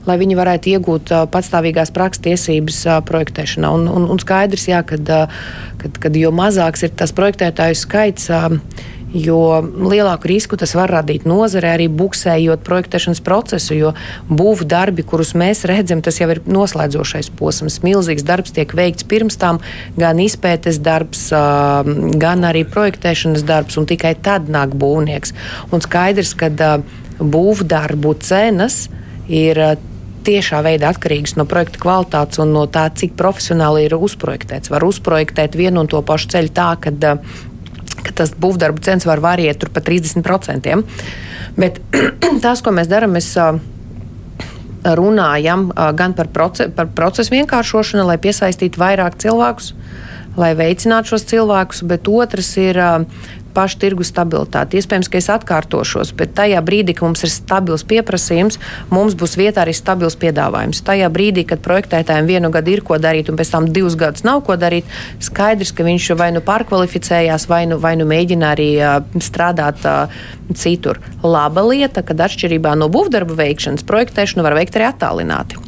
lai viņi varētu iegūt patstāvīgās prakses tiesības projektēšanā. Un, un, un skaidrs, jā, kad, kad, kad jo mazāks ir tas projektētāju skaits, jo lielāku risku tas var radīt nozarē, arī buksējot projektēšanas procesu. Jo būvniecības darbi, kurus mēs redzam, tas jau ir noslēdzošais posms. Milzīgs darbs tiek veikts pirms tam, gan izpētes darbs, gan arī projektēšanas darbs, un tikai tad nāk būvnieks. Un skaidrs, ka būvdarbu cenas ir eh, tiešā veidā atkarīgas no projekta kvalitātes un no tā, cik profesionāli ir uzprojektēts. Var uzprojektēt vienu un to pašu ceļu tā, ka, eh, ka tas būvdarbu cenas var variēt par 30%. Bet tas, ko mēs darām, mēs eh, runājam gan par, proce, par procesu vienkāršošanu, lai piesaistītu vairāk cilvēkus, lai veicinātu šos cilvēkus, bet otrs ir pašu tirgu stabilitāti. Iespējams, ka es atkārtošos, bet tajā brīdī, kad mums ir stabils pieprasījums, mums būs vietā arī stabils piedāvājums. Tajā brīdī, kad projektētājiem vienu gadu ir ko darīt, un pēc tam divus gadus nav ko darīt, skaidrs, ka viņš vai nu pārkvalificējās, vai nu, vai nu mēģina arī uh, strādāt uh, citur. Laba lieta, kad atšķirībā no būvdarbu veikšanas, projektēšanu var veikt arī attālināti.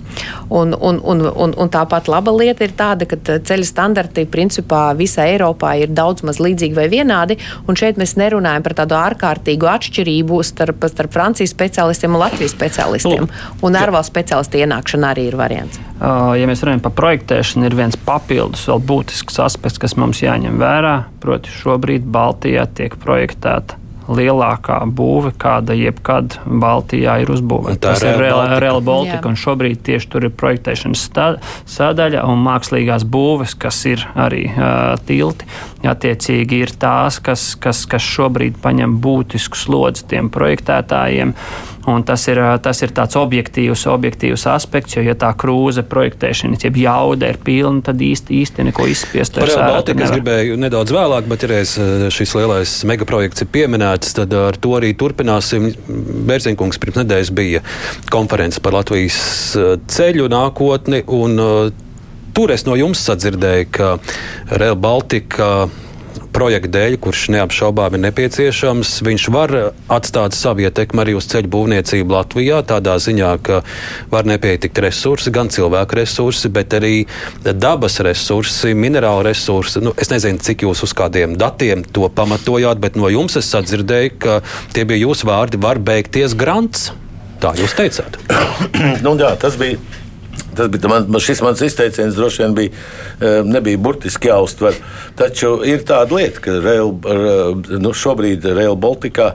Un, un, un, un, un tāpat laba lieta ir tāda, ka ceļa standarti principā visā Eiropā ir daudz maz līdzīgi vai vienādi. Un šeit mēs nerunājam par tādu ārkārtīgu atšķirību starp, starp Francijas speciālistiem un Latvijas speciālistiem. Un ārvalstu speciālistu ienākšana arī ir variants. Ja mēs runājam par projektēšanu, ir viens papildus, vēl būtisks aspekts, kas mums jāņem vērā. Proti, šobrīd Baltijā tiek projektēta lielākā būve, kāda jebkad Baltijā ir uzbūvēta. Tas ir Real Baltica, un šobrīd tieši tur ir projektēšanas sadaļa un mākslīgās būves, kas ir arī uh, tilti. Attiecīgi ir tās, kas, kas, kas šobrīd paņem būtisku slodzi tiem projektētājiem. Un tas ir, tas ir tāds objektīvs, objektīvs aspekts, jo, ja tā krūze projektēšana, jeb jauda ir pilna, tad īsti, īsti neko izspiest. Par Baltica es gribēju nedaudz vēlāk, bet, ja šis lielais megaprojekts ir pieminēts, tad ar to arī turpināsim. Bērziņkungs pirms nedēļas bija konference par Latvijas ceļu nākotni, un tur es no jums sadzirdēju, ka Real Baltica projekta dēļ, kurš neapšaubām ir nepieciešams, viņš var atstāt savu ietekmi arī uz ceļu būvniecību Latvijā. Tādā ziņā, ka var nepietikt resursi, gan cilvēku resursi, bet arī dabas resursi, minerālu resursi. Nu, es nezinu, cik jūs uz kādiem datiem to pamatojāt, bet no jums es sadzirdēju, ka tie bija jūsu vārdi, var beigties grants. Tā jūs teicāt. nu, jā, tas bija Tas bija man, šis mans izteiciens, droši vien bija, eh, nebija burtiski jāuztver. Taču ir tāda lieta, ka Rail, nu, šobrīd Rail Baltica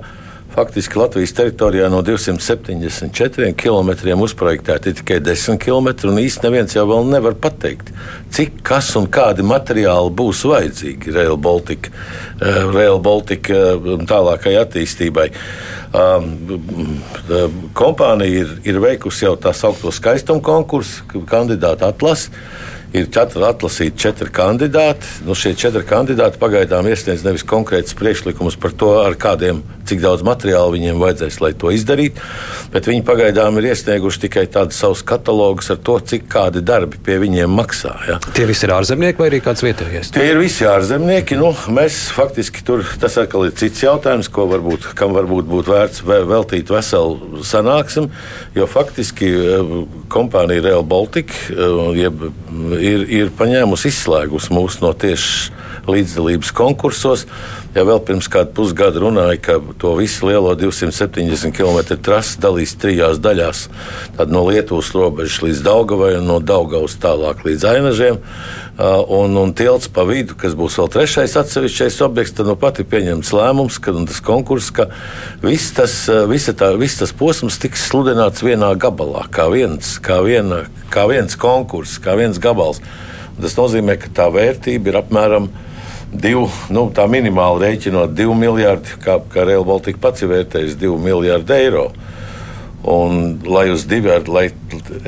faktiski Latvijas teritorijā no 274 km uzprojektēti tikai 10 km, un īstenībā neviens jau vēl nevar pateikt, cik kas un kādi materiāli būs vajadzīgi Rail Baltica, eh, Rail Baltica eh, tālākai attīstībai. Um, kompānija ir, ir veikusi jau tā saucamo skaistumu konkursu, kandidātu atlasu ir četri atlasīti četri kandidāti. Nu, šie četri kandidāti pagaidām iesniedz nevis konkrētus priekšlikumus par to, ar kādiem, cik daudz materiālu viņiem vajadzēs, lai to izdarītu, bet viņi pagaidām ir iesnieguši tikai tādus savus katalogus ar to, cik kādi darbi pie viņiem maksā. Ja. Tie visi ir ārzemnieki vai arī kāds vietējais? Tie ir visi ārzemnieki. Nu, mēs faktiski tur tas atkal ir cits jautājums, ko varbūt, kam varbūt būtu vērts veltīt veselu sanāksmi, jo faktiski eh, kompānija Real Baltica, eh, jeb ir, ir paņēmusi izslēgusi mūs no tieši līdzdalības konkursos. Ja vēl pirms kāda pusgada runāja, ka to visu lielo 270 km trasi dalīs trijās daļās, tad no Lietuvas robežas līdz Daugavai un no Daugavas tālāk līdz Ainažiem. Un, un tilts pa vidu, kas būs vēl trešais atsevišķais objekts, tad nu pat ir pieņemts lēmums, ka tas konkurss, ka viss tas, visa tā, viss tas posms tiks sludināts vienā gabalā, kā viens, kā viena, kā viens konkurss, kā viens gabals. Tas nozīmē, ka tā vērtība ir apmēram divu, nu, tā minimāli rēķinot 2 miljardi, kā, kā Real Baltica pats ir vērtējis 2 miljardi eiro. Un, lai uz diviem, lai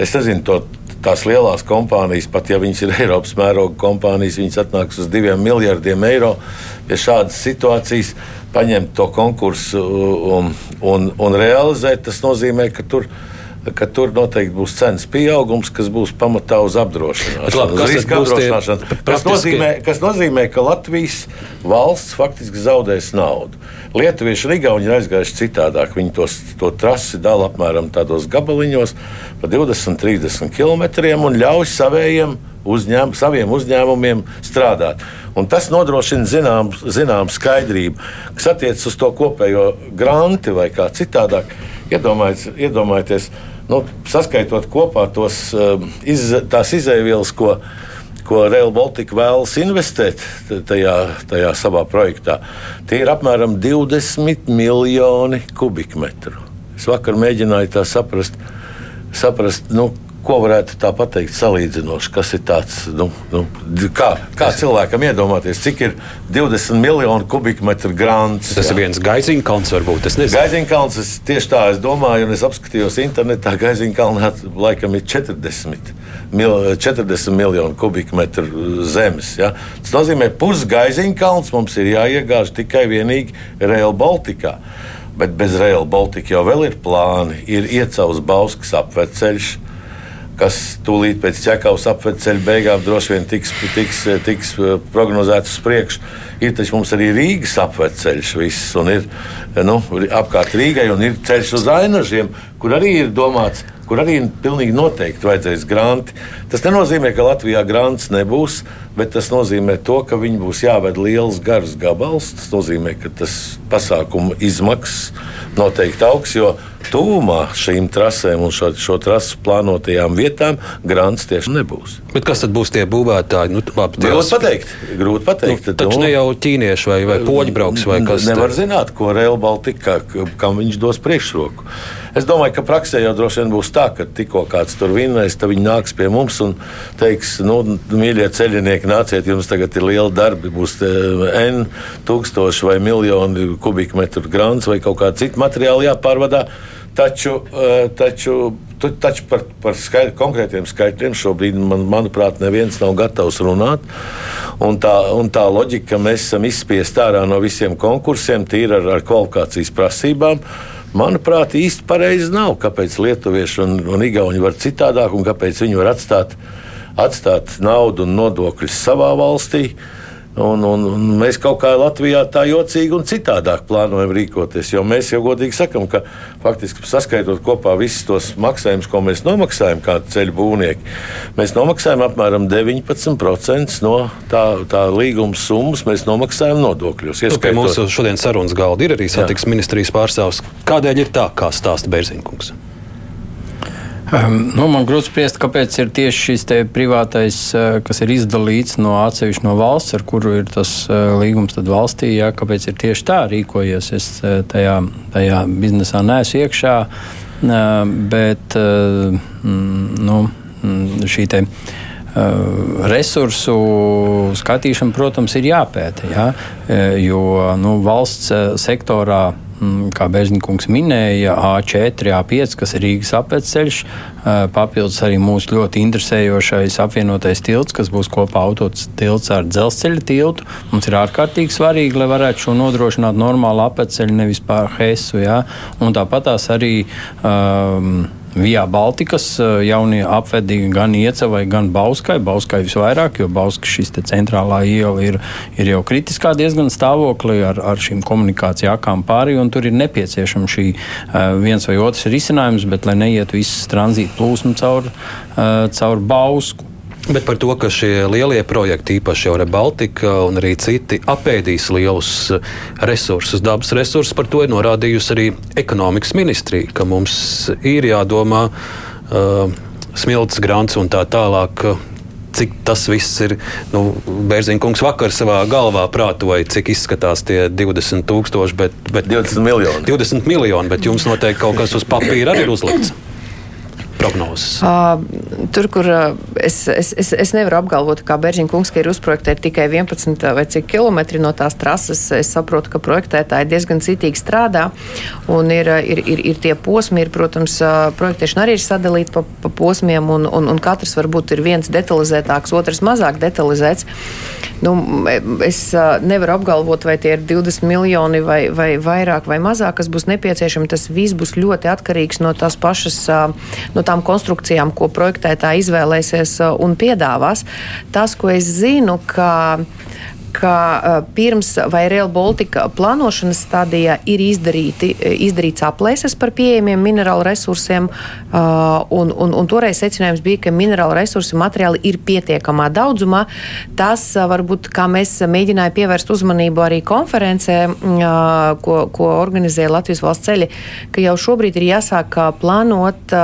es nezinu, to, tās lielās kompānijas, pat ja viņas ir Eiropas mēroga kompānijas, viņas atnāks uz diviem miljardiem eiro. Pie šādas situācijas paņemt to konkursu un, un, un realizēt, tas nozīmē, ka tur ir ka tur noteikti būs cenas pieaugums, kas būs pamatā uz apdrošināšanu. Labi, kas, uz apdrošināšanu tie, kas, nozīmē, kas nozīmē, ka Latvijas valsts faktiski zaudēs naudu. Lietuvieši un Igauni ir aizgājuši citādāk. Viņi tos, to trasi dala apmēram tādos gabaliņos, pa 20, 30 km un ļauj savējiem uzņēm, saviem uzņēmumiem strādāt. Un tas nodrošina zinām, zinām skaidrību, kas attiecas uz to kopējo granti vai kā citādāk. Iedomājieties, iedomājieties nu, saskaitot kopā tos, um, iz, tās izēvielas, ko, ko Real Baltica vēlas investēt tajā, tajā savā projektā, tie ir apmēram 20 miljoni kubikmetru. Es vakar mēģināju tā saprast, saprast nu, ko varētu tā pateikt salīdzinoši, kas ir tāds, nu, nu, kā, kā cilvēkam iedomāties, cik ir 20 miljonu kubikmetru grāmatas. Tas jā. ir viens gaiziņkalns, varbūt. Gaiziņkalns, es tieši tā es domāju, un es apskatījos internetā, gaiziņkalnā laikam ir 40. Mil, 40 miljonu kubikmetru zemes. Ja? Tas nozīmē, ka pusgaiziņkalns mums ir jāiegāž tikai vienīgi Rail Baltica. Bet bez Rail Baltica jau ir plāni. Ir iecaus Bauskas apveceļš, kas tūlīt pēc ķekavas apveceļa beigām droši vien tiks, tiks, tiks eh, prognozēts uz priekšu. Ir taču mums arī Rīgas apveceļš, viss, un ir nu, apkārt Rīgai, un ir ceļš uz Ainažiem, kur arī ir domāts kur arī pilnīgi noteikti vajadzēs granti. Tas nenozīmē, ka Latvijā grants nebūs, bet tas nozīmē to, ka viņi būs jāved liels garš gabals. Tas nozīmē, ka tas pasākuma izmaksas noteikti augs, jo tuvumā šīm trasēm un šo, šo trasu plānotajām vietām grants tieši nebūs. Bet kas tad būs tie būvētāji? Nu, labi, tie grūti pateikt. Grūti pateikt. Nu, taču ne jau ķīnieši vai, vai poļi brauks vai kas cits. Nevar zināt, ko Rail Baltica, kam viņš dos priekšroku. Es domāju, ka praksē jau droši vien būs tā, ka tikko kāds tur vinnēs, tad viņi nāks pie mums un teiks, nu, mīļie ceļinieki, nāciet, jums tagad ir liela darbi, būs N tūkstoši vai miljoni kubikmetru grāns vai kaut kāda cita materiāla jāpārvadā. Taču, eh, taču, taču par, par skaidr, konkrētiem skaitļiem šobrīd, man, manuprāt, neviens nav gatavs runāt. Un tā, un tā loģika, ka mēs esam izspiesti ārā no visiem konkursiem, tīri ar, ar kvalifikācijas prasībām, manuprāt, īsti pareizi nav. Kāpēc lietuvieši un, un igauni var citādāk, un kāpēc viņi var atstāt, atstāt naudu un nodokļus savā valstī? Un, un, un mēs kaut kā Latvijā tā jocīgi un citādāk plānojam rīkoties. Jo mēs jau godīgi sakām, ka faktiski saskaitot kopā visus tos maksājumus, ko mēs nomaksājam, kā ceļu būvnieki, mēs nomaksājam apmēram 19% no tā, tā līguma summas, mēs nomaksājam nodokļos. Nu, ieskaitot... Mūsu šodienas sarunas galda ir arī satiksmes ministrijas pārstāvs. Kādēļ ir tā, kā stāsta Bērziņkungs? Um, nu, man grūti spriest, kāpēc ir tieši šis privātais, uh, kas ir izdalīts no atsevišķa no valsts, ar kuru ir tas uh, līgums valstī. Jā, kāpēc ir tieši tā rīkojies? Es uh, tajā, tajā biznesā neesmu iekšā, bet mm, nu, mm, šī te resursu skatīšana, protams, ir jāpēta. Ja? Jo nu, valsts sektorā kā Bērzņikungs minēja, A4, A5, kas ir Rīgas apceļš, papildus arī mūsu ļoti interesējošais apvienotais tilts, kas būs kopā autots tilts ar dzelzceļa tiltu. Mums ir ārkārtīgi svarīgi, lai varētu šo nodrošināt normālu apceļu, nevis pār Hesu. Ja? Un tāpat tās arī. Um, Vijā Baltikas eh, jaunie apvedi gan Iecavai, gan Bauskai. Bauskai visvairāk, jo Bauska šis centrālā iela ir, ir jau kritiskā diezgan stāvoklī ar, ar šīm komunikāciju akām pāri, un tur ir nepieciešama šī uh, viens vai otrs risinājums, bet lai neietu viss tranzīta plūsma caur, uh, caur Bausku. Bet par to, ka šie lielie projekti, īpaši jau Baltika un arī citi, apēdīs lielus eh, resursus, dabas resursus, par to ir norādījusi arī ekonomikas ministrija, ka mums ir jādomā uh, smilts grants un tā tālāk. Cik tas viss ir? Nu, Bērziņkungs vakar savā galvā prātoja, cik izskatās tie 20 tūkstoši, bet, bet 20 miljoni. 20 miljoni, bet jums noteikti kaut kas uz papīra arī ir uzlikts prognozes? Uh, tur, kur uh, es, es, es, es nevaru apgalvot, kā Beržīna kungs, ka ir uzprojektēta tikai 11 vai cik kilometri no tās trases, es saprotu, ka projektētāji diezgan citīgi strādā. Un ir, ir, ir, ir tie posmi, ir, protams, projektēšana arī ir sadalīta pa, pa posmiem, un, un, un katrs varbūt ir viens detalizētāks, otrs mazāk detalizēts. Nu, es nevaru apgalvot, vai tie ir 20 miljoni vai, vai vairāk vai mazāk, kas būs nepieciešami. Tas viss būs ļoti atkarīgs no tās pašas, no tām konstrukcijām, ko projektētāji izvēlēsies uh, un piedāvās. Tas, ko es zinu, ka ka uh, pirms vai Real Baltica plānošanas stadijā ir izdarīti, izdarīts aplēses par pieejamiem minerālu resursiem, uh, un, un, un toreiz secinājums bija, ka minerālu resursu materiāli ir pietiekamā daudzumā. Tas varbūt, kā mēs mēģinājām pievērst uzmanību arī konferencē, ko, ko organizēja Latvijas valsts ceļi, ka jau šobrīd ir jāsāk plānot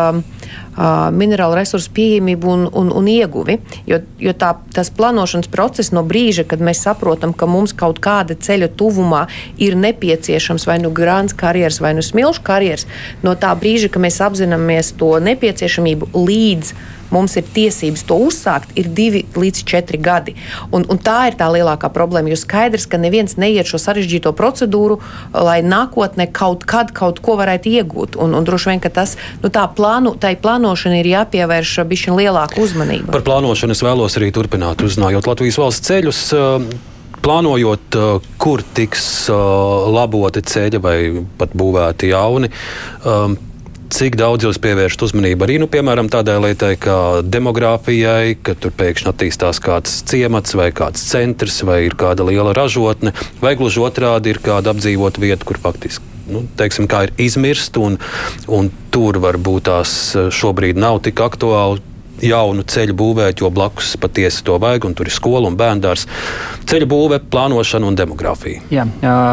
minerālu resursu pieejamību un, un, un ieguvi. Jo, jo tā, tas plānošanas process no brīža, kad mēs saprotam, ka mums kaut kāda ceļa tuvumā ir nepieciešams vai nu grāns karjeras, vai nu smilšu karjeras, no tā brīža, kad mēs apzināmies to nepieciešamību līdz mums ir tiesības to uzsākt, ir divi līdz četri gadi. Un, un tā ir tā lielākā problēma. Jo skaidrs, ka neviens neiet šo sarežģīto procedūru, lai nākotnē kaut kad kaut ko varētu iegūt. Un, un droši vien, ka tas, nu, tā plānu, tai plānošanai ir jāpievērš bišķiņ lielāka uzmanība. Par plānošanu es vēlos arī turpināt, uzzinājot Latvijas valsts ceļus. Plānojot, kur tiks laboti ceļi vai pat būvēti jauni, cik daudz jūs pievēršat uzmanību arī, nu, piemēram, tādai lietai kā demogrāfijai, ka tur pēkšņi attīstās kāds ciemats vai kāds centrs vai ir kāda liela ražotne, vai gluži otrādi ir kāda apdzīvota vieta, kur faktiski. Nu, teiksim, kā ir izmirst, un, un tur varbūt tās šobrīd nav tik aktuāli jaunu ceļu būvēt, jo blakus patiesi to vajag, un tur ir skola un bērndārs. Ceļu būve, plānošana un demogrāfija. Jā,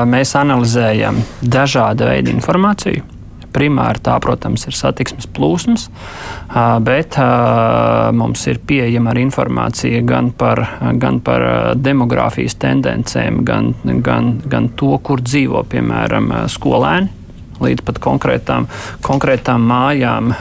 mēs analizējam dažādu veidu informāciju Primāri tā, protams, ir satiksmes plūsmas, bet mums ir pieejama arī informācija gan par, gan par demogrāfijas tendencēm, gan, gan, gan to, kur dzīvo piemēram skolēni, līdz pat konkrētām, konkrētām mājām.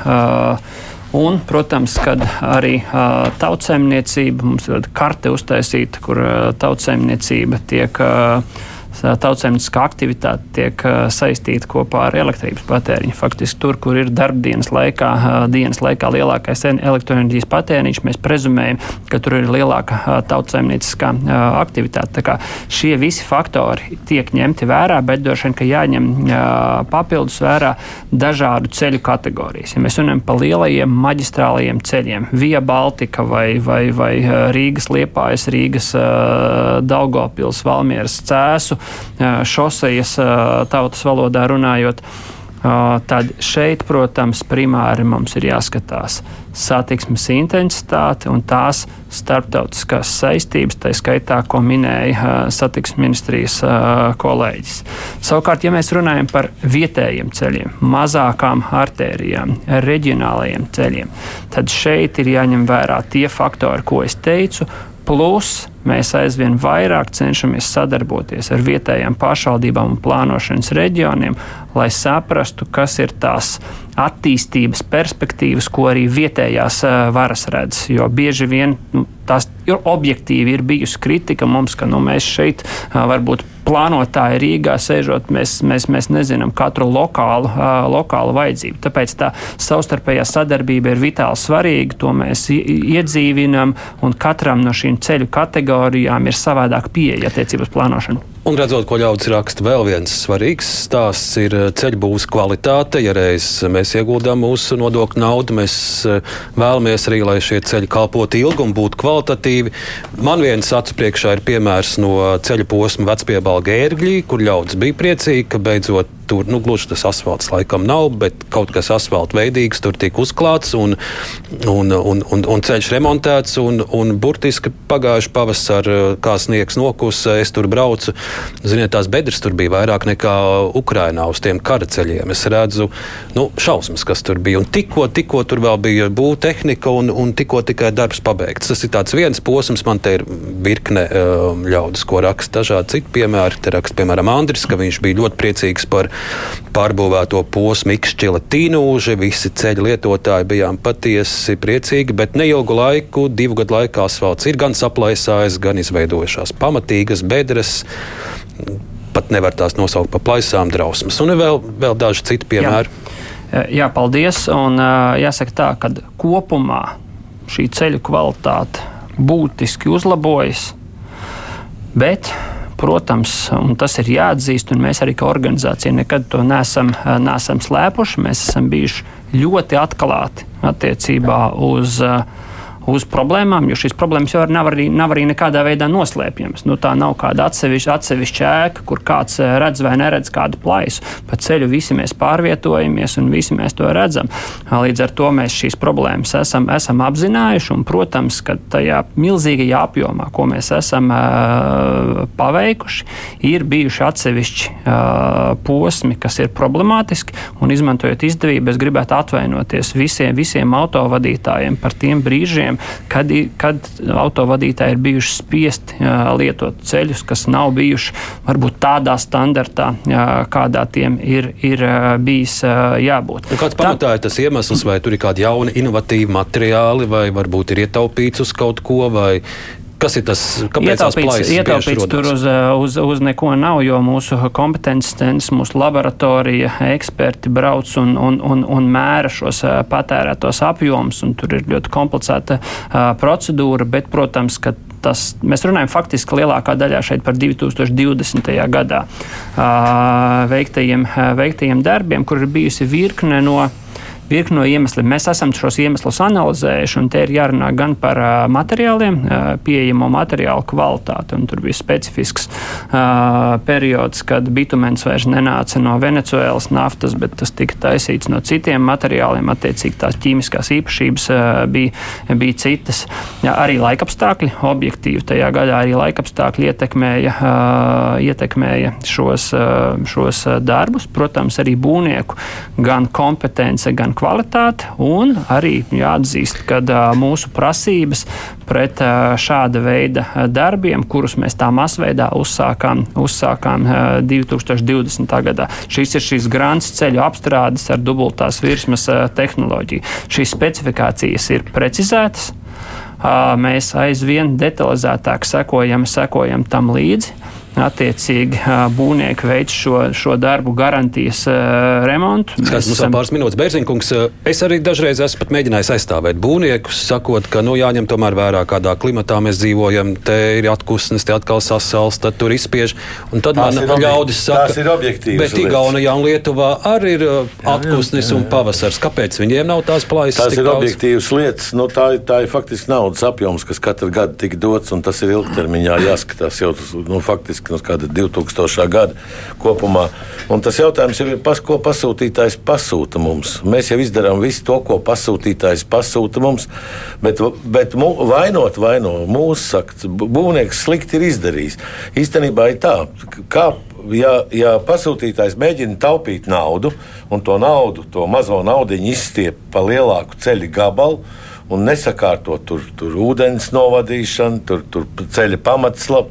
Un, protams, kad arī uh, tautsēmniecība, mums ir karte uztaisīta, kur uh, tautsēmniecība tiek uh, tautsēmnieciskā aktivitāte tiek saistīta kopā ar elektrības patēriņu. Faktiski tur, kur ir darbdienas laikā, dienas laikā lielākais elektroenerģijas patēriņš, mēs prezumējam, ka tur ir lielāka tautsēmnieciskā aktivitāte. Tā kā šie visi faktori tiek ņemti vērā, bet droši vien, ka jāņem papildus vērā dažādu ceļu kategorijas. Ja mēs runājam par lielajiem maģistrālajiem ceļiem, Via Baltica vai, vai, vai Rīgas Liepājas, Rīgas Daugopils, Valmieras Cēsu, šosejas tautas valodā runājot. Tad šeit, protams, primāri mums ir jāskatās satiksmes intensitāte un tās starptautiskās saistības, tā skaitā, ko minēja satiksmes ministrijas kolēģis. Savukārt, ja mēs runājam par vietējiem ceļiem, mazākām artērijām, reģionālajiem ceļiem, tad šeit ir jāņem vērā tie faktori, ko es teicu, plus mēs aizvien vairāk cenšamies sadarboties ar vietējām pašvaldībām un plānošanas reģioniem, lai saprastu, kas ir tās attīstības perspektīvas, ko arī vietējās varas redz. Jo bieži vien nu, tās ir objektīvi ir bijusi kritika mums, ka nu, mēs šeit varbūt plānotāji Rīgā sēžot, mēs, mēs, mēs nezinām katru lokālu, lokālu vajadzību. Tāpēc tā savstarpējā sadarbība ir vitāli svarīga, to mēs iedzīvinām, un katram no šīm ceļu kategorijām ir savādāk pieeja attiecībā uz plānošanu. Un redzot, ko ļaudis raksta, vēl viens svarīgs stāsts ir eh, ceļbūves kvalitāte. Ja reiz mēs ieguldām mūsu nodokļu naudu, mēs eh, vēlamies arī, lai šie ceļi kalpotu ilgi un būtu kvalitatīvi. Man viens acu priekšā ir piemērs no ceļa posma vecpiebalga ērgļī, kur ļaudis bija priecīgi, ka beidzot tur nu, gluži tas asfalts laikam nav, bet kaut kas asfalta veidīgs tur tika uzklāts un, un, un, un, un ceļš remontēts. Un, un burtiski pagājuši pavasar, kā sniegs nokusa, es tur braucu. Ziniet, tās bedres tur bija vairāk nekā Ukrainā uz tiem kara ceļiem. Es redzu, nu, šausmas, kas tur bija. Un tikko, tikko tur vēl bija būvtehnika un, un tikko tikai darbs pabeigts. Tas ir viens posms, man te ir virkne um, ļaudis, ko raksta dažādi citi piemēri. Te raksta, piemēram, Andris, ka viņš bija ļoti priecīgs par pārbūvēto posmu Ikšķila Tīnūži. Visi ceļu lietotāji bijām patiesi priecīgi, bet neilgu laiku, divu gadu laikā asfalts ir gan saplaisājis, gan izveidojušās pamatīgas bedres pat nevar tās nosaukt par plaisām, drausmas. Un vēl, vēl daži citi piemēri. Jā, Jā paldies. Un, jāsaka tā, ka kopumā šī ceļu kvalitāte būtiski uzlabojas, bet Protams, tas ir jāatzīst, un mēs arī kā organizācija nekad to neesam, neesam slēpuši. Mēs esam bijuši ļoti atklāti attiecībā uz, uz problēmām, jo šīs problēmas jau nav arī, nav arī nekādā veidā noslēpjamas. Nu, tā nav kāda atsevišķa, atsevišķa ēka, kur kāds eh, redz vai neredz kādu plaisu. Pa ceļu visi mēs pārvietojamies un visi mēs to redzam. Līdz ar to mēs šīs problēmas esam, esam apzinājuši un, protams, ka tajā milzīgajā apjomā, ko mēs esam uh, paveikuši, ir bijuši atsevišķi uh, posmi, kas ir problemātiski un izmantojot izdevību, es gribētu atvainoties visiem, visiem autovadītājiem par tiem brīžiem, kad, kad autovadītāji ir bijuši spiesti lietot ceļus, kas nav bijuši varbūt tādā standartā, kādā tiem ir, ir bijis jābūt. Nu, kāds pamatā ir tas iemesls, vai tur ir kādi jauni, inovatīvi materiāli, vai varbūt ir ietaupīts uz kaut ko, vai Kas ir tas, kāpēc ietaupīts, ietaupīts tur uz, uz, uz neko nav, jo mūsu kompetences centrs, mūsu laboratorija, eksperti brauc un, un, un, un mēra šos patērētos apjomus, un tur ir ļoti komplicēta uh, procedūra, bet, protams, ka tas, mēs runājam faktiski lielākā daļā šeit par 2020. gadā uh, veiktajiem, veiktajiem darbiem, kur ir bijusi virkne no virkni no iemesliem. Mēs esam šos iemeslus analizējuši, un te ir jārunā gan par uh, materiāliem, uh, pieejamo materiālu kvalitāti. Tur bija specifisks uh, periods, kad bitumens vairs nenāca no Venecuēlas naftas, bet tas tika taisīts no citiem materiāliem. Attiecīgi tās ķīmiskās īpašības uh, bija, bija citas. Jā, arī laikapstākļi, objektīvi tajā gadā arī laikapstākļi ietekmēja, uh, ietekmēja šos, uh, šos darbus. Protams, arī būvnieku gan kompetence, gan kvalitāte, un arī jāatzīst, ka mūsu prasības pret šāda veida darbiem, kurus mēs tā masveidā uzsākām, uzsākām 2020. gadā. Šis ir šīs grāns ceļu apstrādes ar dubultās virsmas tehnoloģiju. Šīs specifikācijas ir precizētas. Mēs aizvien detalizētāk sekojam, sekojam tam līdzi. Attiecīgi būvnieki veic šo, šo darbu garantijas remontu. Skaidrs, mums vēl pāris minūtes. Bērziņkungs, es arī dažreiz esmu pat mēģinājis aizstāvēt būvniekus, sakot, ka nu, jāņem tomēr vērā, kādā klimatā mēs dzīvojam. Te ir atkusnes, te atkal sasals, tad tur izspiež. Un tad tās man ļaudis saka, tas ir objektīvs. Bet Igaunijā un Lietuvā arī ir atkusnes jā, jā, jā. un pavasars. Kāpēc viņiem nav tās plaisas? Tas ir daudz? objektīvs lietas. Nu, tā, tā ir faktiski naudas apjoms, kas katru gadu tika dots, un tas ir ilgtermiņā jāskatās jau nu, faktiski no kāda 2000. gada kopumā. Un tas jautājums jau ir, pas, ko pasūtītājs pasūta mums. Mēs jau izdarām visu to, ko pasūtītājs pasūta mums, bet, bet mu, vainot, vaino mūsu sakts, būvnieks slikti ir izdarījis. Īstenībā ir tā, kā ja, ja pasūtītājs mēģina taupīt naudu, un to naudu, to mazo naudu izstiep pa lielāku ceļu gabalu, un nesakārtot tur, tur ūdens novadīšanu, tur, tur ceļa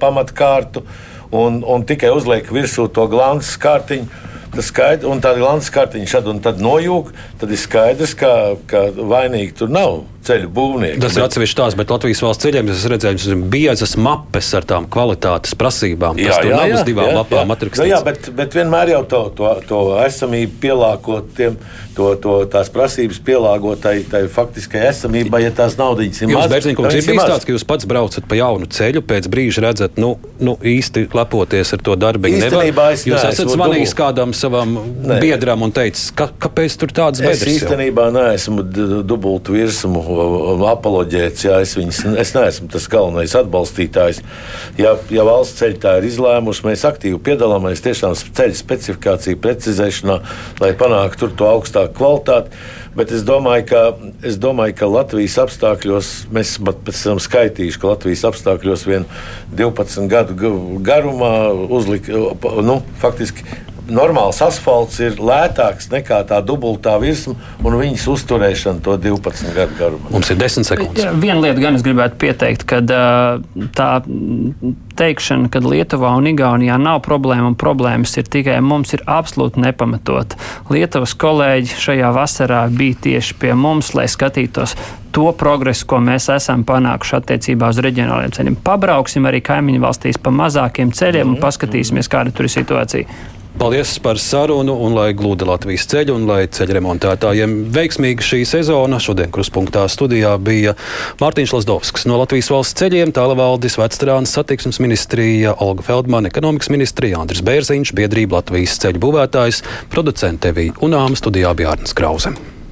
pamatkārtu, un, un tikai uzliek virsū to glances kārtiņu. Tas skaidrs, un tāda glances kārtiņa šad un tad nojūg, tad ir skaidrs, ka, ka vainīgi tur nav ceļu būvnieki. Tas bet... ir atsevišķi tās, bet Latvijas valsts ceļiem es redzēju, ka biezas mapes ar tām kvalitātes prasībām. Jā, jā, jā, uz divām jā, lapām atrakstīts. Nu, jā, bet, bet vienmēr jau to, to, to esamību pielāgot tiem, to, to, tās prasības pielāgot tai, tai faktiskai esamībai, ja tās naudiņas ir mazas. Bērziņkungs, ir bijis tāds, ka jūs pats braucat pa jaunu ceļu, pēc brīža redzat, nu, nu īsti lepoties ar to darbiņu. Īstenībā es jūs esat zvanījis kādam savam Nē. biedram un teicis, ka, kāpēc tur tāds bedres? Es īstenībā neesmu dubultu virsmu apoloģēts. Jā, es, viņas, es neesmu tas galvenais atbalstītājs. Ja, ja valsts ceļi tā ir izlēmuši, mēs aktīvi piedalāmies tiešām ceļu specifikāciju precizēšanā, lai panāktu to augstāku kvalitāti. Bet es domāju, ka, es domāju, ka Latvijas apstākļos mēs esam skaitījuši, ka Latvijas apstākļos vien 12 gadu garumā uzlika, nu, faktiski normāls asfalts ir lētāks nekā tā dubultā virsma un viņas uzturēšana to 12 gadu garumā. Mums ir 10 sekundes. Viena lieta gan es gribētu pieteikt, ka tā teikšana, ka Lietuvā un Igaunijā nav problēma un problēmas ir tikai mums, ir absolūti nepamatot. Lietuvas kolēģi šajā vasarā bija tieši pie mums, lai skatītos to progresu, ko mēs esam panākuši attiecībā uz reģionāliem ceļiem. Pabrauksim arī kaimiņu valstīs pa mazākiem ceļiem un paskatīsimies, kāda tur ir situācija. Paldies par sarunu, un lai glūda Latvijas ceļu, un lai ceļu remontētājiem veiksmīga šī sezona. Šodien kruspunktā studijā bija Mārtiņš Lasdovskis no Latvijas valsts ceļiem, Tālvaldis Vecstrāns satiksmes ministrija, Olga Feldmane, ekonomikas ministrija, Andris Bērziņš, biedrība Latvijas ceļu būvētājs, producente Evija Unāma studijā bija Arnes Krausem.